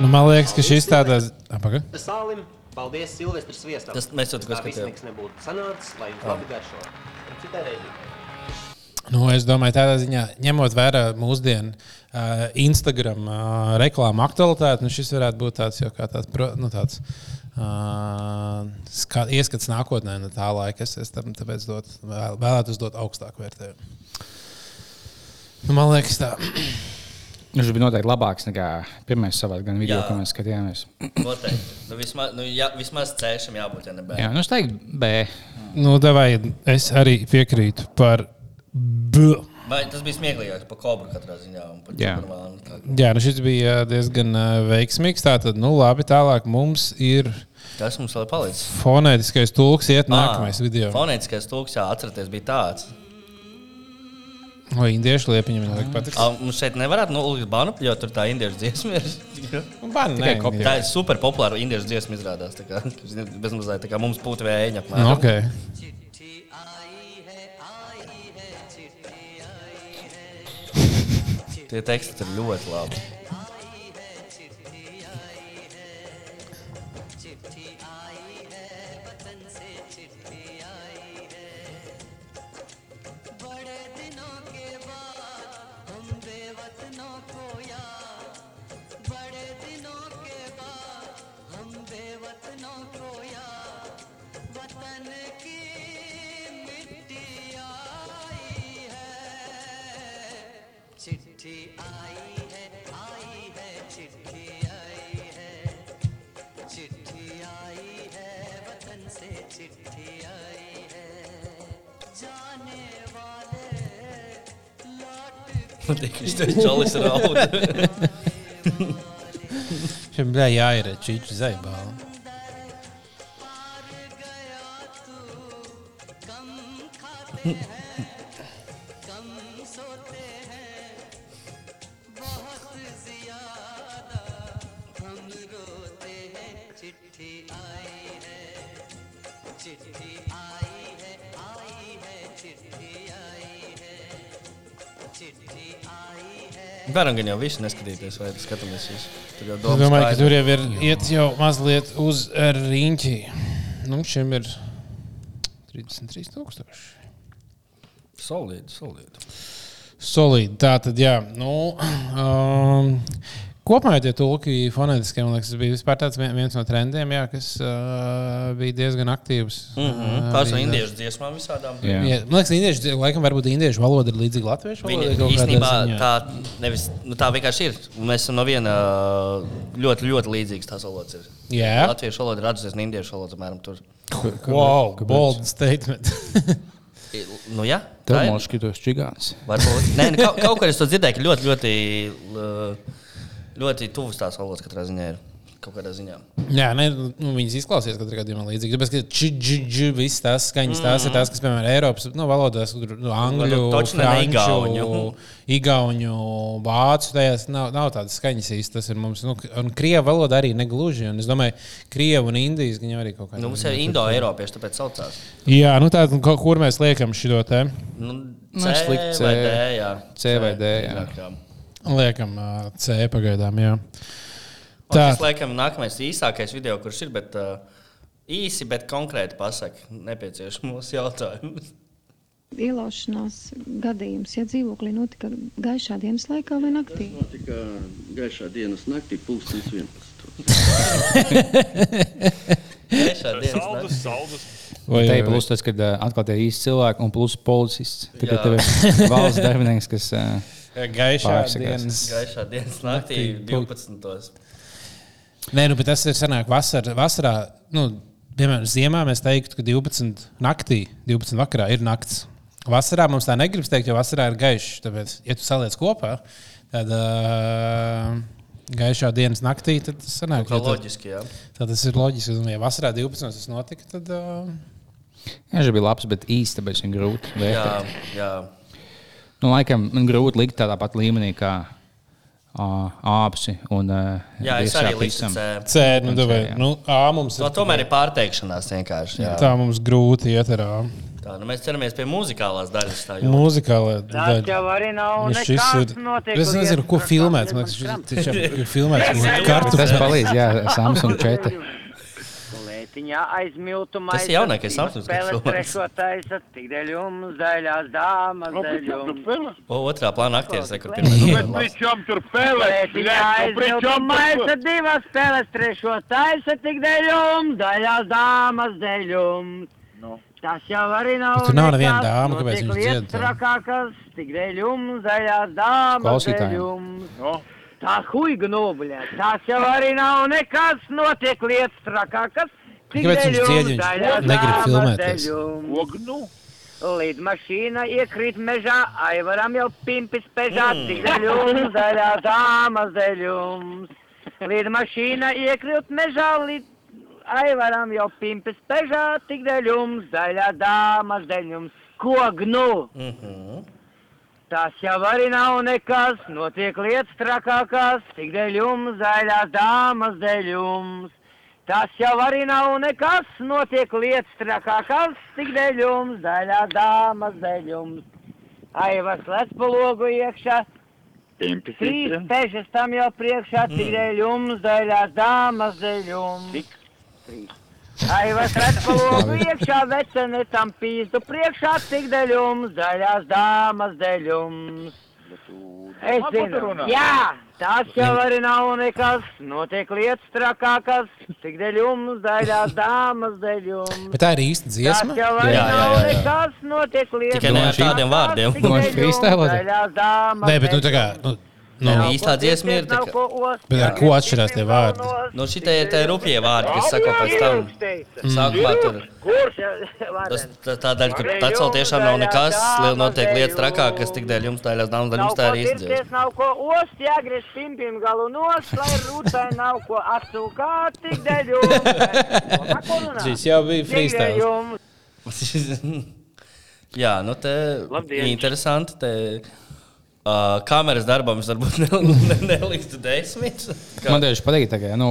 Nu, man liekas, ka šis tāds - apakaļ. Sālim, paldies Silvestris sviestam. Tas mēs jau Tā viss skatījām. nekas nebūtu sanācis, lai jums labi garšo. Citai reizei. Nu, es domāju, tādā ziņā, ņemot vērā mūsdienu uh, Instagram uh, reklāmu aktualitāti, nu, šis varētu būt tāds jau kā tāds, pro, nu, tāds uh, ska, ieskats nākotnē, no tā laika. Es, es tam tāpēc dot, vēl, vēlētos dot augstāku vērtējumu. Nu, man liekas, tā. Viņš bija noteikti labāks nekā pirmais savā gan video, ko mēs skatījāmies. Noteikti. Nu, vismaz, nu, jā, vismaz cēšam jābūt, ja ne B. Jā, nu es teiktu, B. Nu, davai, es arī piekrītu par B. Vai tas bija smieklīgāk par kobru katrā ziņā? Jā. Jā, nu šis bija diezgan uh, veiksmīgs. Tātad, nu, labi, tālāk mums ir Kas mums vēl ir palicis? fonētiskais tulks, iet nākamais video. Fonētiskais tulks, jā, atcerieties, bija tāds. Vai indiešu liepiņa viņam ļoti patīk? A, Mums šeit nevarētu nolikt banu, jo tur tā indiešu dziesma ir. Nu, banu nē, kopija. Tā ir super populāra indiešu dziesma izrādās. tā kā, Bezmazliet tā kā mums būtu vēja. Nu, okay. Tie teksti ir ļoti labi. Čalis rauda. Šim bija jāierēt čīču zaibālu. Mm. Varam gan jau visu neskatīties, vai skatāmies visu. Tur jau Es domas domāju, ka tur jau ir iet jau mazliet uz riņķi. Nu, šim ir 33,000. Solīdi, solīdi. Solīdi. Tā tad, jā. Nu, um, kopumā tie tulki fonētiskie, man liekas, tas bija vispār tāds vien- viens no trendiem, jā, kas uh, bija diezgan aktīvs. Mhm, Uh, tās no indiešu dziesmām visādām. Jā. Jā, man liekas, indiešu, laikam, varbūt indiešu valoda ir līdzīga latviešu valodai. īstenībā tā, nevis, nu, tā vienkārši ir. Mēs esam no viena ļoti, ļoti līdzīgas tās valodas. Ir. Jā? Latviešu valoda ir atzīta, un indiešu valoda apmēram tur. Wow, bold statement. nu, jā, Tev tā ir. moški tos čigāns. Varbūt. Nē, nu, kaut, kaut kur es to dzirdēju, ka ļoti, ļoti, l- ļoti tuvas tās valodas katrā ziņā ir. Kaut kādā ziņā. Jā, ne, nu, viņas izklausās katrā gadījumā līdzīgi. Tāpēc, ka čīģi, visas tās skaņas, tās ir tās, kas, piemēram, Eiropas nu, valodās, tur nu, angļu, Nu, toču ne franču, igauņu. igauņu, vācu, tajās nav, nav tādas skaņas īsti. Tas ir mums, nu, un krievu valoda arī negluži. Un es domāju, krievu un indijas gan jau arī kaut kādā. Nu, mums ir indo-eiropieši, tāpēc saucās. Jā, nu tā, nu, kur mēs liekam šo te? Nu, C C. vai D, jā. C vai D, jā. jā. Liekam, C pagaidām, jā. Tā, Tas, laikam, nākamais īsākais video, kurš ir, bet uh, īsi, bet konkrēti pasaka nepieciešamos jautājumus. Ielaušanās gadījums, ja dzīvoklī notika gaišā dienas laikā vai naktī? Notika gaišā dienas naktī, pulkstenis 11. Gaišā dienas Saldus, saldus. Vai- Tā ir plus tas, ka atkal tie īsti cilvēki un plus policists. Jā. tev ir valsts darbinieks, kas uh, Gaišā pārsakās. dienas. Gaišā dienas naktī, Naktī, 12. Nē, nu, bet tas ir senāk vasar, vasarā. Nu, piemēram, ziemā mēs teiktu, ka 12 naktī, 12 vakarā ir nakts. vasarā mums tā negribas teikt, jo vasarā ir gaišs. Tāpēc, ja tu saliec kopā, tad uh, gaišā dienas naktī, tad tas sanāk. Tad- loģiski, jā. Tad tas ir loģiski. Un, ja vasarā 12. tas notika, tad. Uh, Jā, viņš bija labs, bet īsti viņa grūti Jā, vērtēt. jā. Nu, laikam man grūti likt tādā pat līmenī kā āpsi un Jā, es arī pisam. C. Nu, C, nu, A mums To tomēr ir pārteikšanās vienkārši. Jā. Tā mums grūti iet ar A. Tā, nu mēs ceramies pie muzikālās daļas. tā jūtas. Mūzikālā Tas jau arī nav Viņš šis nekas ir. notiek, Es nezinu, ko kādiem Man liekas, šis- ir filmēts uz Tas palīdz, jā, Samsung 4. Lētiņā aizmiltu Tas ir jaunākais Samsungs, filmēts. trešo taisa, tik dēļ jums, daļās dāmas, dēļ jums. O, otrā plāna aktieris, kur Nu, pirmais. bet Lētiņā aizmiltu maisa, divas spēles trešo taisa, tik dēļ jums, daļās dāmas, dēļ jums. Tas jau arī nav tur nav neviena dāma, kāpēc viņš dzied trakākas, tik dēļ jums, daļās dāmas, Klausītājiem. jums. Tā huiga nobļā, tas jau arī nav nekas, notiek lietas trakākas. Kāpēc viņš jums, dzied, viņš negrib filmēties? jums. Līdz mašīna iekrīt mežā, aivaram jau pimpis pežā, Mm. tik dēļ jums, daļās dāmas, dēļ jums. Līdz mašīna iekrīt mežā, līdz aivaram jau pimpis pežā, tik daļās dāmas, dēļ jums. Ko gnu? Mhm. Tas jau arī nav nekas, notiek lietas trakākās, tik zaļās dāmas, dēļ jums. Tas jau arī nav nekas, notiek lietas trakākās, tik dēļ jums, zaļās dāmas, dēļ jums. Aivas lec pa logu iekšā, trīs pežas tam jau priekšā, tik dēļ jums, zaļās dāmas, dēļ jums. Aivas redz pa logu iekšā, vecene tam pīzdu priekšā, tik dēļ jums, zaļās dāmas dēļ jums. Es zinu, jā, tas jau arī nav nekas, notiek lietas trakākas, tik dēļ jums, zaļās dāmas dēļ jums. Bet tā ir īsta dziesma. Tas jau arī Jā, jā, nav jā, jā. nekas, notiek lietas Tikai ne ar tādiem vārdiem. tik Domāju, dēļ freestyle jums, vai? zaļās dāmas Nē, bet nu tā kā. Nu, nu, nu, īstā dziesma ir. tā ost, bet ar ko atšķirās tie vārdi? Nu, šitie ir tie rupjie vārdi, kas sako pēc tam. Sākumā tur. Kurš? Tas, tā, daļa, kur pacelt tiešām nav nekas, liela notiek lietas trakākas, tik dēļ jums tā ir daļa Nav jums tā ir dziesma. nav ko ost, jāgriež pimpim galu nost, lai rūtai nav ko atsūkāt, tik dēļ jums. Šis jau bija freestyle. Jā, nu te Labdien. interesanti. Te, uh, kameras darbam es varbūt ne, ne, neliktu desmit. Man tieši patīk, ka, nu,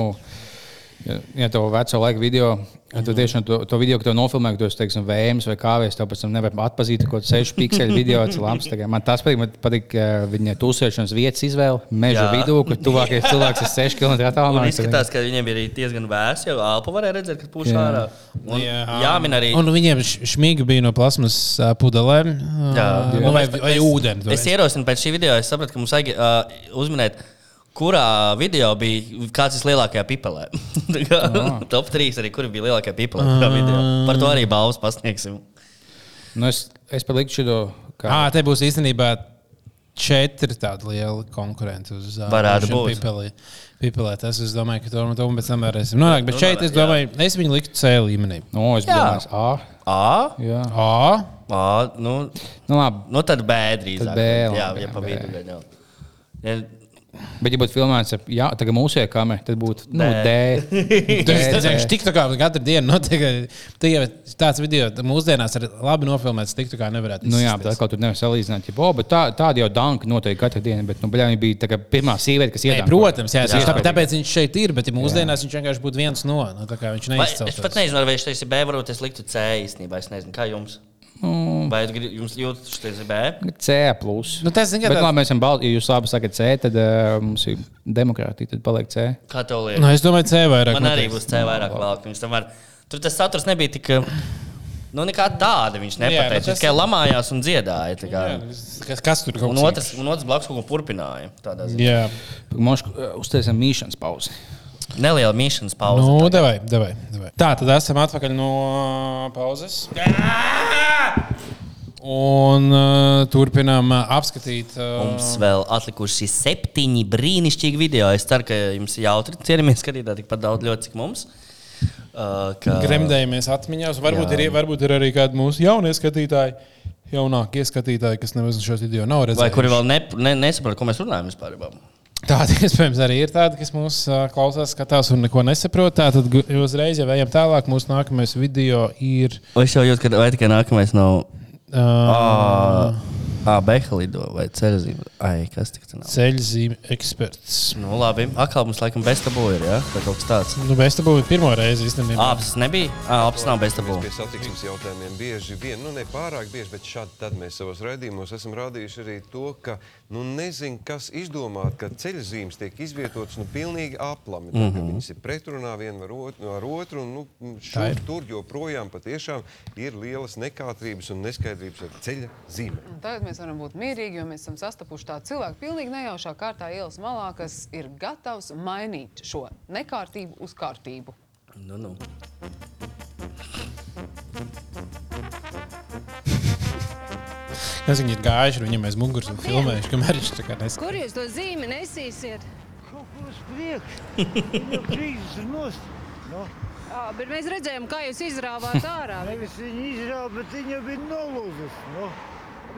ja, ja to veco laiku video, ja tu tiešām to, to video, ko tu nofilmē, ka tu esi teiksim, vējams vai kāvēs, tev pēc tam nevar atpazīt kādu 6 pikseli video. tas kā Man tas patīk, man patīk uh, viņa tūsēšanas vietas izvēle, meža Jā. vidū, kur tuvākais cilvēks ir 6 km attālumā. izskatās, ka viņiem bija arī diezgan vēss, jau elpu varēja redzēt, kad pūš Jā. ārā. Un, jāmin arī. Un viņiem šmīgi bija no plasmas pudelēm. ā, Jā, nu, vai, vai ūdeni. tu Es esi. ierosinu pēc šī video, es sapratu, ka mums vajag uh, uzminēt, kurā video bija kāds ir lielākajā pipelē. Kā Top 3 arī, kur bija lielākajā pipelē. video. Par to arī balvas pasniegsim. Nu, es, es palikšu šo. Ā, te būs īstenībā četri tādi lieli konkurenti uz būt. Pipelī. Pipelē. Tas es domāju, ka to mēs pēc tam varēsim nonākt. Bet Nu, šeit es domāju, es viņu liktu C līmenī. No, es Jā. domāju, A. A? Jā. A. A, nu, Nu, labi. nu tad B drīzāk. Tad B, Jā, labi, ja jā, pa B. vidu. gan jau. Bet, ja būtu filmēts ar jā, mūsu kamera, tad būtu nu, Nē. D. Tas vienkārši tik tā kā katru dienu notiek. Tā jau ir tāds video, mūsdienās ir labi nofilmēts, tik tā kā nevarētu. Nu, jā, bet atkal tur nevar salīdzināt. Ja, oh, tā, tāda jau danka notiek katru dienu. Bet, nu, bļā, viņa bija tā kā pirmā sieviete, kas Nē, iedankoja. protams, jā, jā. Jā. Tāpēc, tāpēc viņš šeit ir. Bet ja mūsdienās viņš vienkārši būtu viens no. Nu, tā kā viņš Vai, neizcels. es pat nezinu, vai viņš teiks B, varbūt es liktu C īstenībā. Es nezinu, kā jums. Mm. Vai jums jūtas, ir B? C. Plus. Nu, tas, zini, kā bet, tāds- labi, mēs esam balti. Ja jūs labi sakat C, tad uh, mums ir demokrātija, tad paliek C. Kā tev liekas? Nu, es domāju, C vairāk Man arī būs C vairāk. Viņš tam var. Tur tas saturs nebija tik. Nu, nekā tāda viņš Jā, nu, nepateica. tas- Viņš tikai lamājās un dziedāja. tā kā. Jā, kas, kas tur kaut Un kas otrs, un otrs blakus kaut ko turpināja. tādā ziņā. Jā. Mums uztaisām mīšanas pauzi. Neliela mīšanas pauze. Nu, devai, devai, devai. Tā, tad esam atpakaļ no pauzes. Un uh, turpinām uh, apskatīt. Uh, Mums vēl atlikuši septiņi brīnišķīgi video. Es ceru, ka jums ir jautri. Cieramies skatītāji tikpat daudz, ļoti, cik mums. Uh, ka... Gremdējamies atmiņās. Varbūt Jā. ir, varbūt ir arī kādi mūsu jaunie skatītāji. jaunākie skatītāji, kas nemaz šos video nav redzējuši. Vai kuri vēl ne, ne, nesaprot, ko mēs runājam vispār? Tādi iespējams arī ir tādi, kas mūs klausās, skatās un neko nesaprot. Tad uzreiz jau ejam tālāk. Mūsu nākamais video ir. Es jau jūtu, ka vai tikai nākamais nav. Uh, Ah, Beha lido vai ceļzīme. Ai, kas tik tā nav? Ceļzīme eksperts. Nu, labi. Akā mums laikam bez tabū ir, jā? Vai kaut kas tāds? Nu, bez tabū ir pirmo reizi īstenībā. Āpsis nebija? Ā, āpsis nav bez. Mēs pie satiksmes jautājumiem bieži vien, nu ne pārāk bieži, bet šādi tad mēs savos raidījumos esam rādījuši arī to, ka, nu nezinu, kas izdomāt, ka ceļzīmes tiek izvietotas, nu pilnīgi aplami. Mm Mhm. -hmm. Viņas ir pretrunā viena ar otru, ar otru un, nu, Tā ir. šur tur joprojām patiešām ir lielas nekārtības un neskaidrības ar ceļa zīmēm. Tagad mēs varam būt mierīgi, jo mēs esam sastapuši tādu cilvēku pilnīgi nejaušā kārtā ielas malā, kas ir gatavs mainīt šo nekārtību uz kārtību. Nu, nu. Kas viņi ir gājuši, ar viņiem aiz muguras un filmējuši, kamēr viņš tā kā nes... Kur jūs to zīmi nesīsiet? Kaut kur uz priekšu. Krīzes ir nost. No. Ā, bet mēs redzējām, kā jūs izrāvāt ārā. Nevis viņa izrāva, bet viņa bija nolūzas. No.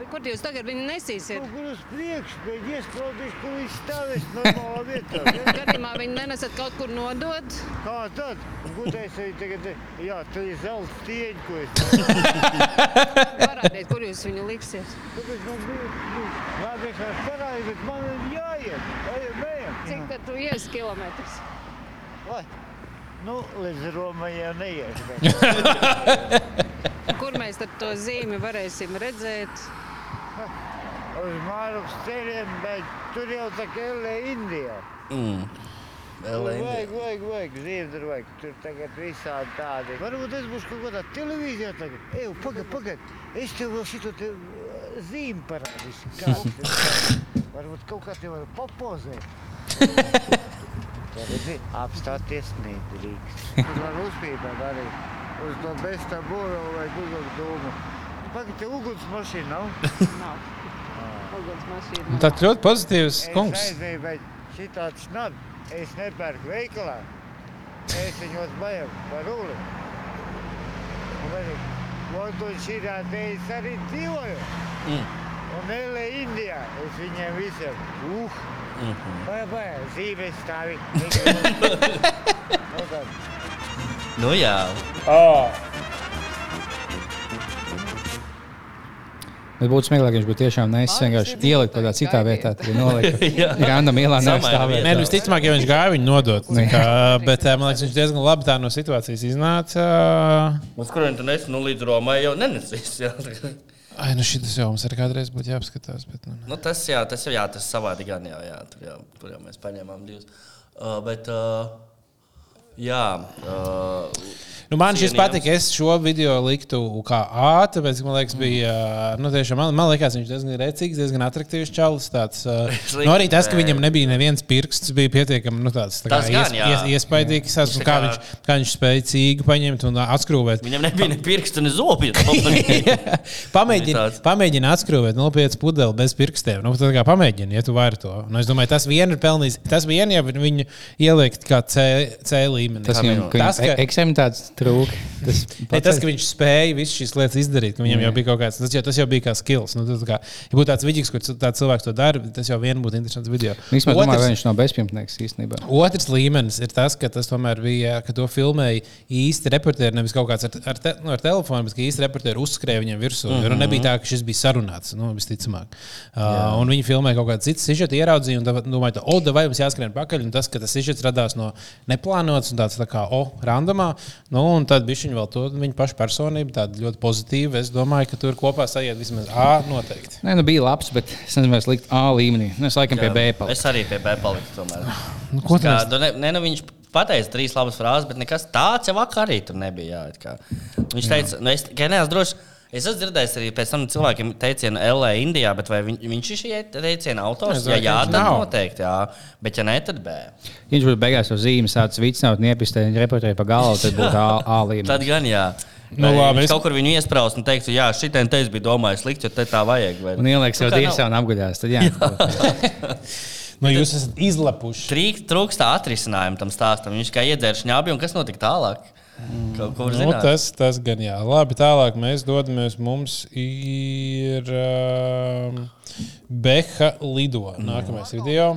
Kur jūs tagad viņu nesīsiet? Kaut kur uz priekšu, bet iespraudīšu, kur viņš stāvēs normālā vietā. Gadījumā viņu nenesat kaut kur nodot? Kā tad? Gudais arī tagad, jā, tur ir zelta stieņi, ko es. Parādiet, kur jūs viņu liksiet. Tāpēc man bija, es vairs parāju, bet man ir jāiet. Ejam, ejam. Cik tad tu ies kilometrus? Vai? Nu, līdz Romai jau neies. Kur mēs tad to zīmi varēsim redzēt? Uz Mārupas ceļiem, bet tur jau tā kā LA Indijā. Mm. Vajag, vajag, vajag, tur vajag. Tur tagad visādi tādi. Varbūt es būšu kaut kādā televīzijā tagad. Ej, pagad, pagad. Es tev vēl šito te zīmi parādīšu. Ir. Varbūt kaut kā te var papozēt. Tā apstāties nedrīkst. Tur var uzpīpēt arī. Uz to besta būru vai gudru dūmu. Pagad, te uguns mašīna nav? Nav. Uguns mašīna. Nu, Tāds ļoti pozitīvs Es kungs. aizēju, bet šitāds nav. Es nepērku veikalā. Es viņos baigu par vēl London šitā te es arī dzīvoju. Mm. Un LA Indijā es viņiem visiem. Uh! Mhm. Vai, vai, zīmes stāvi. Nu. Nu, jā. Oh. Bet būtu smieklāk, ja viņš būtu tiešām nesis vienkārši ielikt kaut kādā citā vietā. Tur nolika. Jā. Randam ielā Nē, neaizstāvēt. nu, visticamāk, ja viņš gāja viņu nodot. Kā, bet eh, man liekas, viņš diezgan labi tā no situācijas iznāca. Uz kuriem tu nesi, nu līdz Romai jau nenesīs. Jā. Ai, nu šis jau mums arī kādreiz būtu jāapskatās. Bet, nu, Nu, tas, jā, tas jau jā, tas savādi gan jau, jā, tur jau, tur jau mēs paņēmām divus. Uh, bet, uh, jā. Uh, Nu, man šis patika. Es šo video liktu kā A, tāpēc, man liekas, bija. Nu, tiešām, man, man liekas, viņš diezgan rēcīgs, diezgan attraktīvs čalis. Tāds, uh, Slikti, nu, arī tas, ka viņam nebija neviens pirksts, bija pietiekami nu, tāds, tā kā Tas gan, ies, ies, iespaidīgs. Tas, Viņš un tā kā, kā- viņš, kā viņš spēja cīgu paņemt un atskrūvēt. Viņam nebija ne pirksta, ne zobi. Pamēģini, pamēģini atskrūvēt nopietnu pudeli bez pirkstiem. Nu, tad kā pamēģini, ja tu vari to. Nu, es domāju, tas vien ir pelnījis. Tas vien jau viņu ielikt kā C, C līmenī. Tas viņam, ka tas, viņam eksaminēts trūk. Tas, Ne, tas, ka viņš spēja visas šīs lietas izdarīt, ka viņam Jā. jau bija kaut kāds, tas jau, tas jau bija kā skills. Nu, tas, kā, ja būtu tāds vidīgs, kur tāds cilvēks to dara, tas jau vien būtu interesants video. Vispār domāju, vai viņš nav bezpajumtnieks īstenībā. Otrs līmenis ir tas, ka tas tomēr bija, ka to filmēja īsti reportieri, nevis kaut kāds ar, ar, te, nu, ar telefonu, bet ka īsti reportieri uzskrēja viņam virsū. Mm -hmm. Nebija tā, ka šis bija sarunāts, nu, visticamāk. Uh, un viņi filmēja kaut kādu citu sižetu, ieraudzīja, un domāju, ka, o, vai mums jāskrien pakaļ, un tas, ka tas sižets radās no neplānotas un tāds tā kā, o, randomā, nu, un tad bija viņi vēl to, viņa paša personība, tāda ļoti pozitīva. Es domāju, ka tur kopā sajiet vismaz A noteikti. Nē, nu bija labs, bet es nezinu, vai es liktu A līmenī. Nu, es laikam pie B paliktu. Es arī pie B paliku. tomēr. Nu, ko Kā, mēs- nu, ne, ne, nu, viņš pateica trīs labas frāzes, bet nekas tāds jau vakar arī tur nebija. Jā, it kā. viņš teica, nu, es tikai neesmu drošs. Es esmu dzirdējis arī pēc tam cilvēkiem teicienu LA, Indijā, bet vai viņ, viņš ir šī teiciena autors? Jā, tad nav. noteikti, jā. Bet ja nē, tad B. Viņš būtu beigās uz zīmes, tāds vicinājums, niepistē, reportēji pa galvu, tad būtu A, līmenis. Tad gan jā. Nu, labi, es- kaut kur viņu iesprāst un teikt, jā, šitien te es biju domājis slikti, jo te tā vajag. Vai... Un ieliks jau Nu, kā dievs nav? un apguļās. Tad jā. Nu, jūs esat izlepuši. Trīk, trūkst tā atrisinājumu tam stāstam. Viņš kā iedzēra šņābi, un kas notika tālāk? Kaut ko var Nu, zināt. tas, tas gan jā. Labi, tālāk mēs dodamies. Mums ir um, Beha Lido. Nākamais video.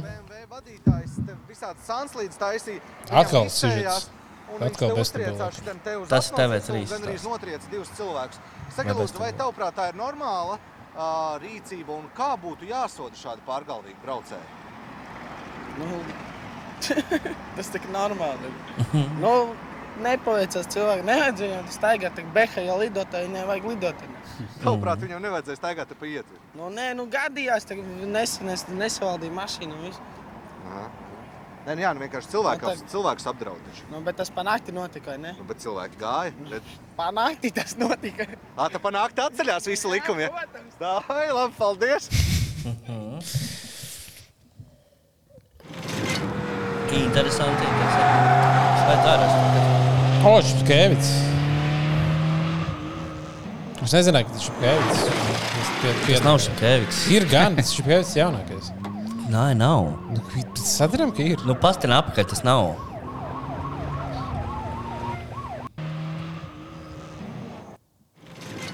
Visādi sanslīdes taisīja. Atkal sižets. Atkal uz Tas apnoses TV3 un Gandrīz stāsts. notriec divus cilvēkus. Saka, Vai lūdzu, vai tavuprāt tā ir normāla uh, rīcība un kā būtu jāsoda šādi pārgalvīgi braucēji? Nu, tas tik normāli. nu, nepaveicās cilvēki. Nevajag viņam staigāt, tik beha jau lidotāji, viņai vajag lidot. Tavuprāt, viņam nevajadzēja staigāt pa ietvi. Nu, nē, nu gadījās, ka nesen es nesavaldīju mašīnu. Nē, nu jā, nu vienkārši cilvēks, Nu, tā- cilvēks apdraud. Nu, bet tas panākti notika, vai ne? Nu, bet cilvēki gāja. Red. Panākti tas notika. Ā, tā panākt atceļās visu likumu. Ja? Tā, vai, labi, paldies. Interesanti, interesanti. Vai tā ir? O, Šepkevits. Es nezināju, ka tas ir Šepkevits. Tas nav Šepkevits. Ir gan, tas ir Šepkevits jaunākais. Nē, nav. Nu, Sadarām, ka ir. Nu, pastina apakaļ tas nav.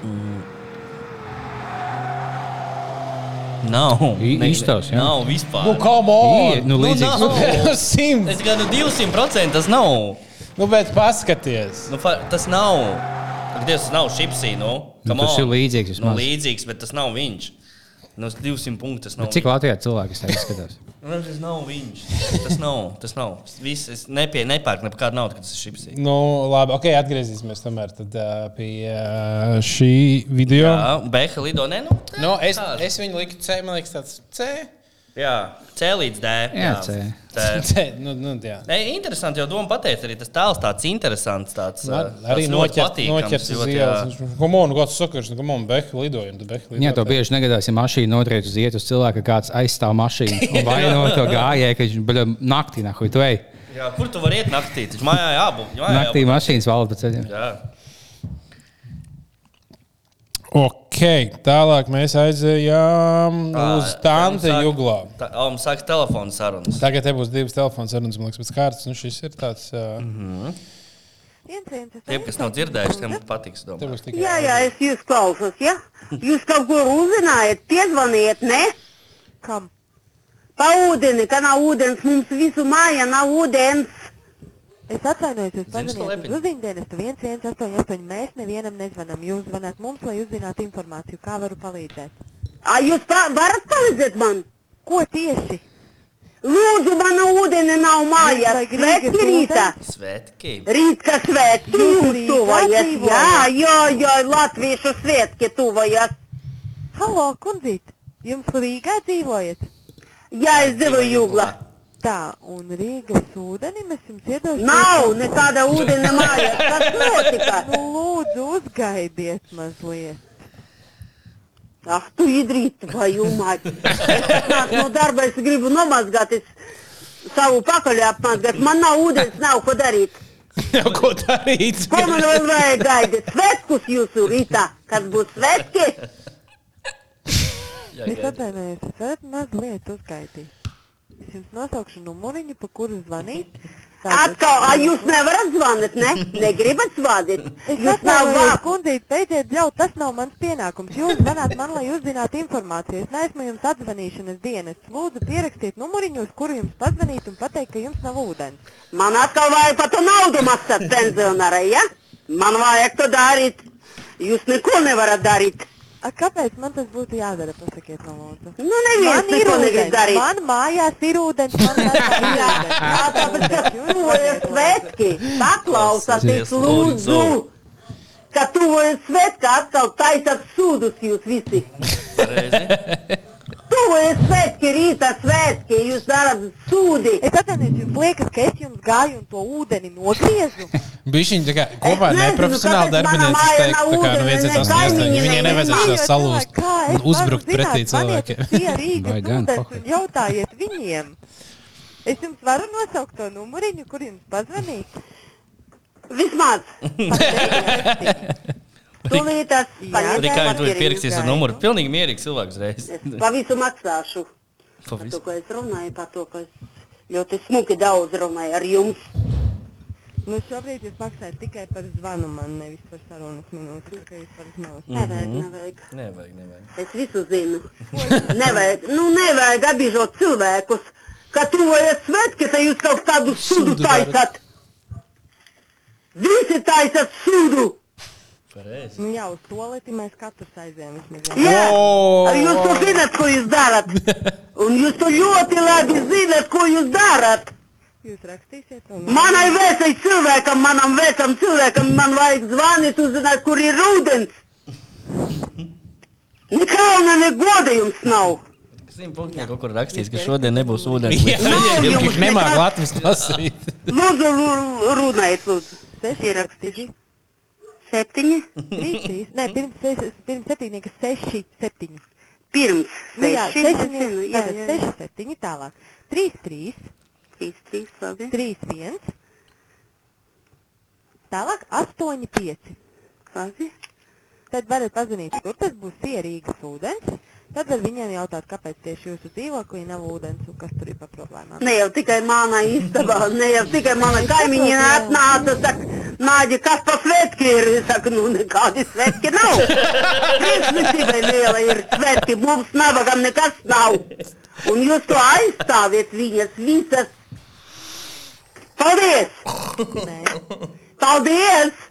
Mm. Nav. Izstāsts, jā. Nav vispār. Nu, come on! Ir, nu, līdzīgs. nav. Simt. Es gadu 200% tas nav. Nu, bet paskaties. Nu, fa- tas nav. Dievs, tas nav šipsī. Nu, Nu, tas ir līdzīgs Nu, vismaz. līdzīgs, bet tas nav viņš. Nu, 200 punkti tas nav. Bet cik Latvijā cilvēki tā izskatās? Nu, tas nav viņš. Tas nav. Tas nav. Viss, es nepie, nepērku nekādu naudu, kad tas ir šipsī. Nu, labi, ok, atgriezīsimies tomēr tad, uh, pie uh, šī video. Jā, Beha lido. Nē, nu, Nu, es, es viņu liku C, man liekas, tāds C. Jā, C līdz D. Jā, C. C, nu, nu, jā. Nē, interesanti, jo doma pateica, arī tas tēls tāds interesants. Tāds, Man ā, arī noķert uz ielas. jā. Komu, nu, kāds sakars, nu, un tu beha lidoja. Jā, to bieži negadās, ja mašīna notriec uz iet uz cilvēku, kāds aizstāv mašīnu un vaino to gājēju, ka viņš naktī nahuj, tu ej. Jā, kur tu vari iet naktī? Taču mājā jābūt. Naktī jābūt. mašīnas valda pa ceļiem. Jā. Ok, tālāk mēs aizējām uz Tante Juglā. Tā, o, mums sākas telefona sarunas. Tagad te būs divas telefona sarunas, man liekas, pēc kārtas. Nu, šis ir tāds. Uh, Mhm. Tiem, kas nav dzirdējuši, tiem patiks. Tikai. Jā, jā, es jūs klausos, ja? Jūs kaut ko uzzinājāt, piezvaniet, ne? Kam? Pa ūdeni, ka nav ūdens, mums visu mājā nav ūdens. Es atvainojos, jūs lepini? uz uziņdienestu 118. Mēs nevienam nezvanām. Jūs zvanāt mums, lai uzzinātu informāciju, kā varu palīdzēt. A, jūs pa varat palīdzēt man? Ko tieši? Lūdzu, man ūdeni nav mājās. Svētki rītā. Svētki. Rīt, ka svētki Jūs jums tuvojas. Jā, jā, jā, latviešu svētki tuvojas. Halo, kundzīt, jums Rīgā dzīvojat? Jā, es dzīvoju Juglā. Tā, un Rīgas ūdenim es jums iedošu. Nav nekāda ūdeni mājās. Kas notika? Nu, lūdzu, uzgaidiet mazliet. Ah, tu idrīt, vai jūmāt. Es nāku no darba, es gribu nomazgāt es savu pakaļ apmazgāt. Man nav ūdens, nav ko darīt. Jau ko darīt? Ko man vēl vajag gaidīt? Svētkus jūsu rītā, kas būs svētki? Es atvainojos, es varat mazliet uzgaidīt. Es jums nosaukšu numuriņu, pa kuru zvanīt. Atkal, a, jūs nevarat zvanīt, ne? Negribat zvanīt? Es Jūs nav vārds. kundzīt, beidziet ļaut, tas nav mans pienākums. Jūs zvanāt man, lai uzzinātu informāciju. Es neesmu jums atzvanīšanas dienas. Lūdzu, pierakstiet numuriņu, uz kuru jums pazvanīt un pateikt, ka jums nav ūdens. Man atkal vajag par to naudu maksāt pensionārai, ja? Man vajag to darīt. Jūs neko nevarat darīt. A, kāpēc man tas būtu jādara? Pasakiet, man lūdzu. Nu, neviens Man ir ūdens. darīt. Man mājās ir ūdens, man tas ir ūdens. svētki. Paklausāties, lūdzu. Ka tuvojas svētki, atkal taisat sūdus jūs visi. Tuvojas svētki, rīta svētki, jūs darat sūdi. Es atvainojos, jums liekas, ka es jums gāju un to ūdeni nogriezu. Bišķiņi tā kā kopā ar neprofesionāli darbinieci teikt, tā kā nu ūdens, 188, ne viņai nevajadzētu salūst un uzbrukt pretī cilvēkiem. Pie Rīgas Vai gan, ūdens un jautājiet viņiem. Es jums varu nosaukt to numuriņu, kur jums pazvanīt. Vismaz. Tūlītās Rikārdi, tu esi pierakstījis ar numuru. Pilnīgi mierīgs cilvēks reiz. Pa visu maksāšu. Pa Par to, ko es runāju, par to, ka es ļoti smuki daudz runāju ar jums. Nu, šobrīd jūs maksājat tikai par zvanu man, nevis par sarunas minūti. Tā kā jūs varat neuzsākt. Nevajag, Mhm. nevajag. Nevajag, nevajag. Es visu zinu. nevajag, nu nevajag apbīžot cilvēkus. Kad tuvojas svētki, tad jūs kaut kādu sudu taisat. Visi taisat sudu. Pareizi. Nu, jā, uz toleti mēs katrs aizējām vismaz. Jā, Oh! jūs to zinat, ko jūs darat. Un jūs to ļoti labi zinat, ko jūs darat. Jūs rakstīsiet to? Manai vecai cilvēkam, manam vecam cilvēkam, man vajag zvanīt, uzzināt, kur ir ūdens. Nekauna negoda jums nav. Simt punkti kaut kur rakstīs, ka šodien nebūs ūdens. Jā, nemāk nekas. latviski lasīt. Lūdzu, runājiet, lūdzu. Es ierakstīšu. Septiņi? Trīs. Nē, pirms, seši- pirms septiņnieka seši, septiņi. Pirms Nu, jā, seši, seši, septiņi, jā, jā, jā. seši, septiņi tālāk. Trīs, trīs. Trīs, trīs, labi. Trīs, viens. Tālāk astoņi, pieci. Labi. Tad varat pazvanīt, kur tas būs sierīgas ūdens. Tad var viņiem jautāt, kāpēc tieši jūsu dzīvoklī nav ūdens un kas tur ir pa problēmām. Ne jau tikai mana istabā, ne jau tikai mana kaimiņa atnāca, saka, Nāģi, kas pa svētki ir? Es saku, nu nekādi svētki nav. Priekšnicībai liela ir svētki, mums nabagam nekas nav. Un jūs to aizstāviet viņas visas. Paldies! Paldies!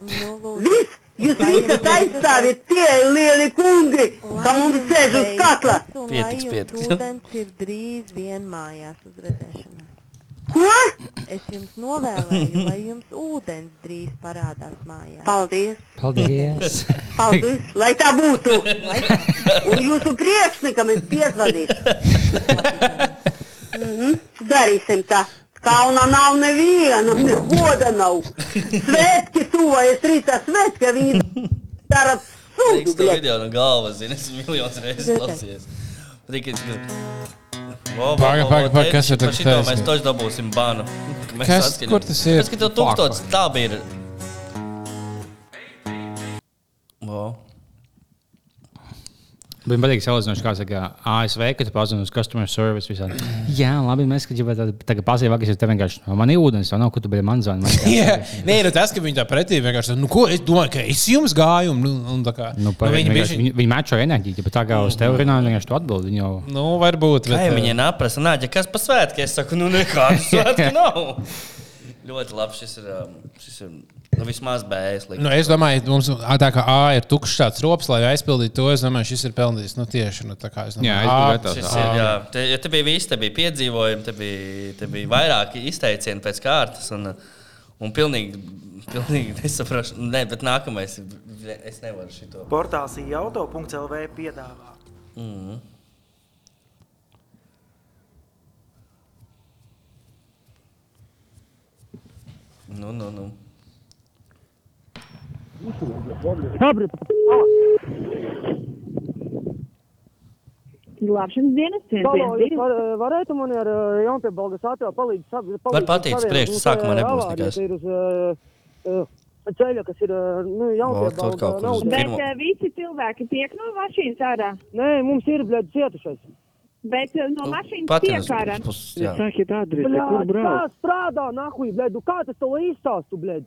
Viss! Jūs visas aizstāviet tie lieli kungi, ka mums sēž uz katla. Lai Pietiks, pietiks. ūdens ir drīz vien mājās uz redzēšanu. Ko? Es jums novēlēju, lai jums ūdens drīz parādās mājās. Paldies! Paldies! Paldies, lai tā būtu! Un jūsu priekšniekam es piezvanīšu. Mhm, Darīsim tā. Kauna nav nevienam, negoda nav. Svētki tuvojas rītā svētki, viņi dara sūdu. Es to video no galvas zinu, es miljonus reizes klausījos. Tikai Paga, paga, paga, kas ir tagad mēs toši dabūsim banu. mēs Kas- kur tas ir? Tas, ka tev tūkstots tabi ir. Man patīk, salīdzinoši, kā saka, ASV, kad tu pazūdi uz customer service. Visādi. Jā, labi, mēs gribam tagad pasīvāk, ka tev vienkārši "O, man ir ūdens, vai nav, kur tu biji man zvani. Jā, nē, nu tas, ka viņi tā pretī vienkārši, nu, ko es domāju, ka es jums gāju, un, un, tā kā. Nu, nu, par, viņi viņi, bišķi- viņi, viņi mečo enerģiju, bet tā kā uz tevi runā, vienkārši tu atbildi. Viņi jau Nu, varbūt. Kā bet, jau viņai neprasa, nāģa, kas pa svētki? Es saku, nu nekādu svētku nav. Ļoti labi šis ir. um, Šis ir nu, vismaz bēs. Nu, es domāju, mums ā, tā kā A ir tukšs tāds rops, lai aizpildītu to. Es domāju, šis ir pelnījis. Nu, tieši nu, tā kā es domāju, Jā, A, Šis ir, jā, te, ja te bija viss, te bija piedzīvojumi, te bija, te bija vairāki izteicieni pēc kārtas. Un, un pilnīgi, pilnīgi nesaprotu, ne, bet nākamais ir. Es nevaru šito. Portāls ieauto.lv piedāvā. Mm. Nu, nu, nu. Glābšanas dienas cienījums. var, varētu man ar Jaunpiebalgas ātrā palīdz sab- palīdzēt Var pateikt, priekš, sākumā nebūs nekas. Ir uz uh, ceļa, kas ir nu, Vot, kaut kaut kur uz Jaunpiebalga. Bet uh, visi cilvēki tiek no mašīnas ārā. Nē, mums ir, bļaļ, cietušais. Bet uh, Nu, no mašīnas tiek ārā. Sakiet adresi, kur brauc? Kā strādā, nahuj, bļaļ, nu kā tas to izstāstu, bļaļ?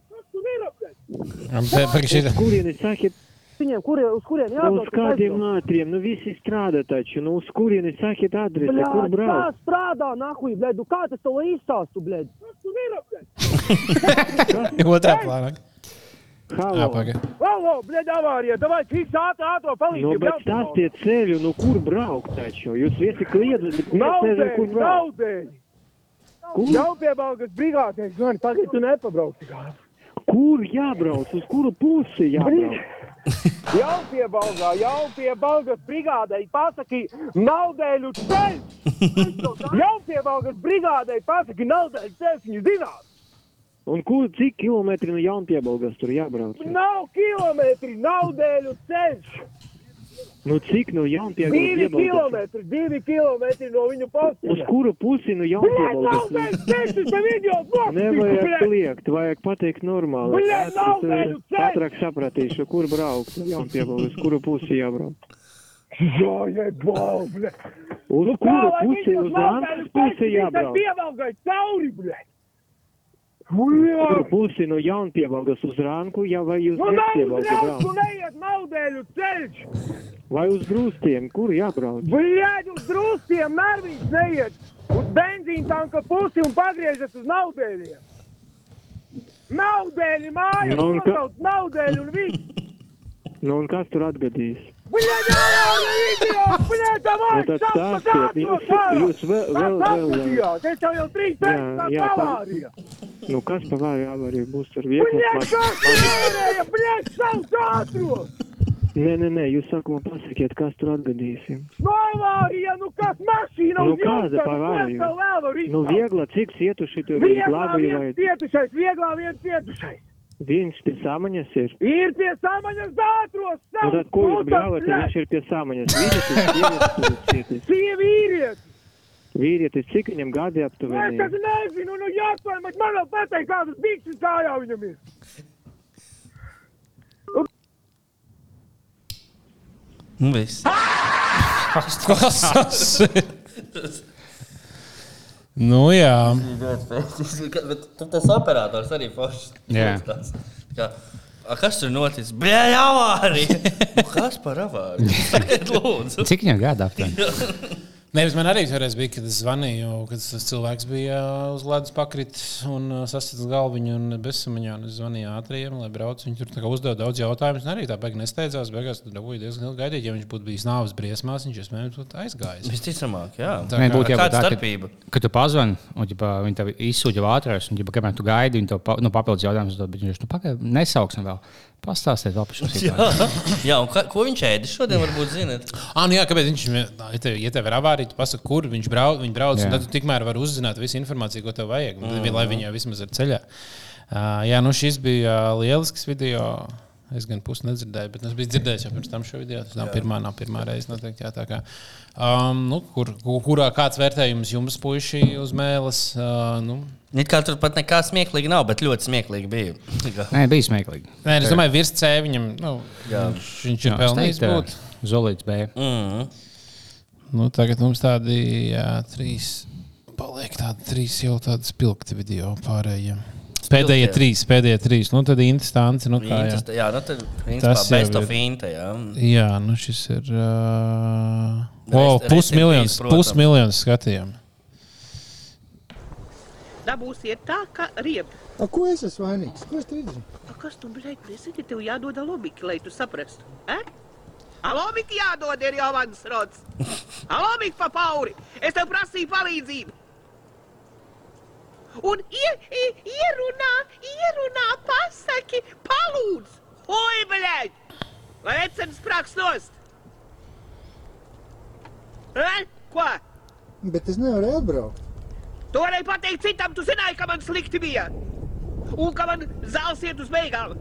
Bet, bet šī- Kurien es sakiet? Viņiem, kur, uz kurien jābrauc? Uz kādiem ātriem? Nu, visi strādā taču. Nu, uz kurienes sakiet adresi, Bļaļ, kur kā brauc? strādā, nahuj, bļaļ, nu kā tas to izstāstu, bļaļ? Otrā plānā. Halo. Jā, paga. Halo, bļaļ, avārija, davai, fiks ātrā, ātrā Nu, palīdzību. bet stāstiet ceļu, nu, kur braukt taču? Jūs visi kliedzat, bet nezinu, dēļ, kur braukt. nav dēļ. Kur? Jau pie Balgas brigādē, gan tagad tu nepabrauksi. Kur jābrauc? Uz kuru pusi jābrauc? Jau pie Balgā, jau pie Balgas brigādē pasaki naudēļu ceļš. Jau pie Balgas brigādē pasaki naudēļu ceļš, viņi zinās. Un kur, cik kilometri no Jaunpiebalgas tur jābrauc? Nav kilometri, naudēļu ceļš. Nu, cik no Divi Jaunpiebalgas? kilometri, divi kilometri no viņu Uz posma. kuru pusi no Jaunpiebalgas? Naudēļu ceļš, tas tev idiot Nevajag kliegt, vajag pateikt normāli. Es, nav eh, vēļu ceļš! Ātrāk sapratīšu, kur braukt no Jaunpiebalgas, kuru pusi jābrauc. Jā, jā, blau, bļē. Uz Nu, kuru pusi, uz ceļš, pusi jābrauc. pievalgai cauri, bļē. Kuru pusi no jaunpievalgas uz Rānku, ja vai uz Nu, draugu, brauc? neiet naudēļu ceļš! Vai uz grūstiem, kur jābrauc? Bļēd uz drūstiem, nervīgs neiet! Uz benzīna tanka pusi un pagriežas uz naudēļiem! Naudēļi mājas, Nu, ka- nosauc naudēļi un viss! Nu, un kas tur atgadīs? Bļēd, ārā, idiot! Bļēd, tā Nu, tad stāstiet, jūs, jūs vēl, vēl, vēl, vēl. Es jau jau trīs pēc tā- avārija! Nu, kas pa vāju avāriju būs ar vieglu? kas nevarēja! Bļēd, sauc ātros! Nē, nē, nē, jūs sākumā pasakiet, kas tur atgadīsim. Nu, avārija, nu kas mašīna Nu, uz kāda jumta, pa nu, Nu, viegla, cik cietuši tur ir Vieglā glābēji vai viens cietušais, vieglā viens cietušais. viens pie samaņas ir? Ir pie samaņas dātros, Nu, tad ko jūs brāvat, ja viņš ir pie samaņas? Vīrietis, sievietis, cietis. Tie vīrietis! Cik viņam gadi Nu, es aptuveni? taču nezinu, nu jāatklāj, bet man vēl pateikt, kādas bikses kājā viņam ir. Nu, viss. Kas? Nu, jā. Bet tu tas operators arī foršs. Jā. Kā, "A, Kas tur noticis? Bļā, avārija! Nu, kas par avāriju? Cik viņam gada aptuveni? Nē, bet man arī toreiz bija, kad es zvanīju, kad tas cilvēks bija uz ledus pakritis un uh, sasprāstīja galviņu un bezsamaņā. Es zvanīju ātriem, lai brauc. Viņi tur uzdeva daudz jautājumus. un Arī tā beigās nesteidzās. Beigās tur dabūja diezgan ilgi gaidīt. Ja viņš būtu bijis nāves briesmās, viņš iespējams būtu aizgājis. Visticamāk, jā. Tā kā- būtu jābūt kāda tā, starpība? ka, kad tu pazvani, un ģipā, viņi tev izsūta jau ātrāk, un ģipā, kamēr tu gaidi, viņi tev pa, nu, papildus jautājumus. Bet viņš nu, pagaidi, nesauksim vēl. Pastāstiet vēl par šo Jā, un ka, ko viņš ēda šodien, varbūt zinat? Ah, nu jā, kāpēc viņš ja tev, ja tev ir avārija, tu pasaki, kur viņš brauc, viņš brauc un tad tu tikmēr vari uzzināt visu informāciju, ko tev vajag, mm. Mhm. lai viņi jau vismaz ir ceļā. Uh, jā, nu šis bija lielisks video. Es gan pusi nedzirdēju, bet es biju dzirdējis jau pirms tam šo video. Tas nav Jā. pirmā, nav pirmā reize. Noteikti, jā, tā kā, um, nu, kur, kur, kurā kāds vērtējums jums, puiši, uz mēles? Uh, nu, It kā tur pat nekā smieklīga nav, bet ļoti smieklīgi bija. Nē, bija smieklīgi. Nē, es domāju, virs C viņam nu, Jā. viņš, ir pelnījis būt. Zolīts B. Mm. Nu, tagad mums tādi jā, trīs, paliek tādi trīs jau tādi spilgti video pārējiem. Pēdējie Spilgtie. trīs, pēdējie trīs. Nu, tad instants. Nu, kā, jā. Intas- jā, nu tad Tas best of Inte, jā. Jā, nu šis ir. Uh, Rest- oh, pusmiljons, pusmiljons skatījumu. Dabūsiet tā, ka riep. A, ko es esmu vainīgs? Ko es te izdarīju? A, kas tu, bļaļ, nesaki, tev jādod alobiki, lai tu saprastu? Eh? Alobiki jādod, ir jau mans rods. Alobiki pa pauri. Es tev prasīju palīdzību. Un ie, ie, ierunā, ierunā, pasaki, palūdz. Oi, bļaļ! Lai ecens sprāks nost. Eh? Ko? Bet es nevaru atbraukt. Tu varēji pateikt citam, tu zināji, ka man slikti bija. Un ka man zāles iet uz beigām.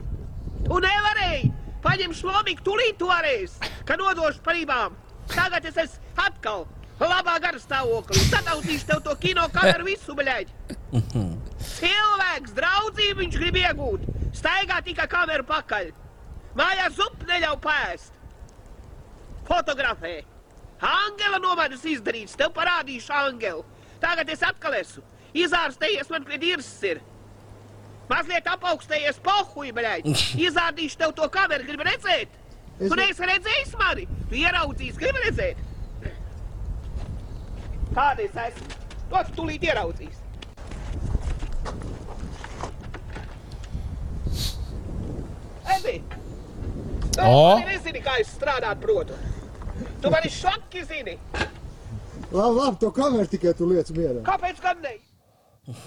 Un nevarēji. Paņem šlomīgi, tūlīt to varēs. Ka nodošu parībām. Tagad es esmu atkal labā gara stāvoklī. Satausīšu tev to kino kameru visu, bļaļ. Cilvēks, draudzību viņš grib iegūt. Staigā tikai kameru pakaļ. Mājās zupu neļauj pēst. Fotografē. Angela nomanis izdarīts, tev parādīšu Angelu. Tagad es atkal esmu. Izārstējies man pie dirzs ir. Mazliet apaugstējies pohuj, bļaļ. Izrādīšu tev to kameru, gribi redzēt? Es- Tu neesi redzējis mani? Tu ieraudzīs, gribi redzēt? Kāda es esmu? To tu tūlīt ieraudzīs. Ebi! Tu O! mani nezini, kā es strādāt protu. Tu mani šoki zini. Labi, labi, to kameru tikai tu liec mierā. Kāpēc gan ne?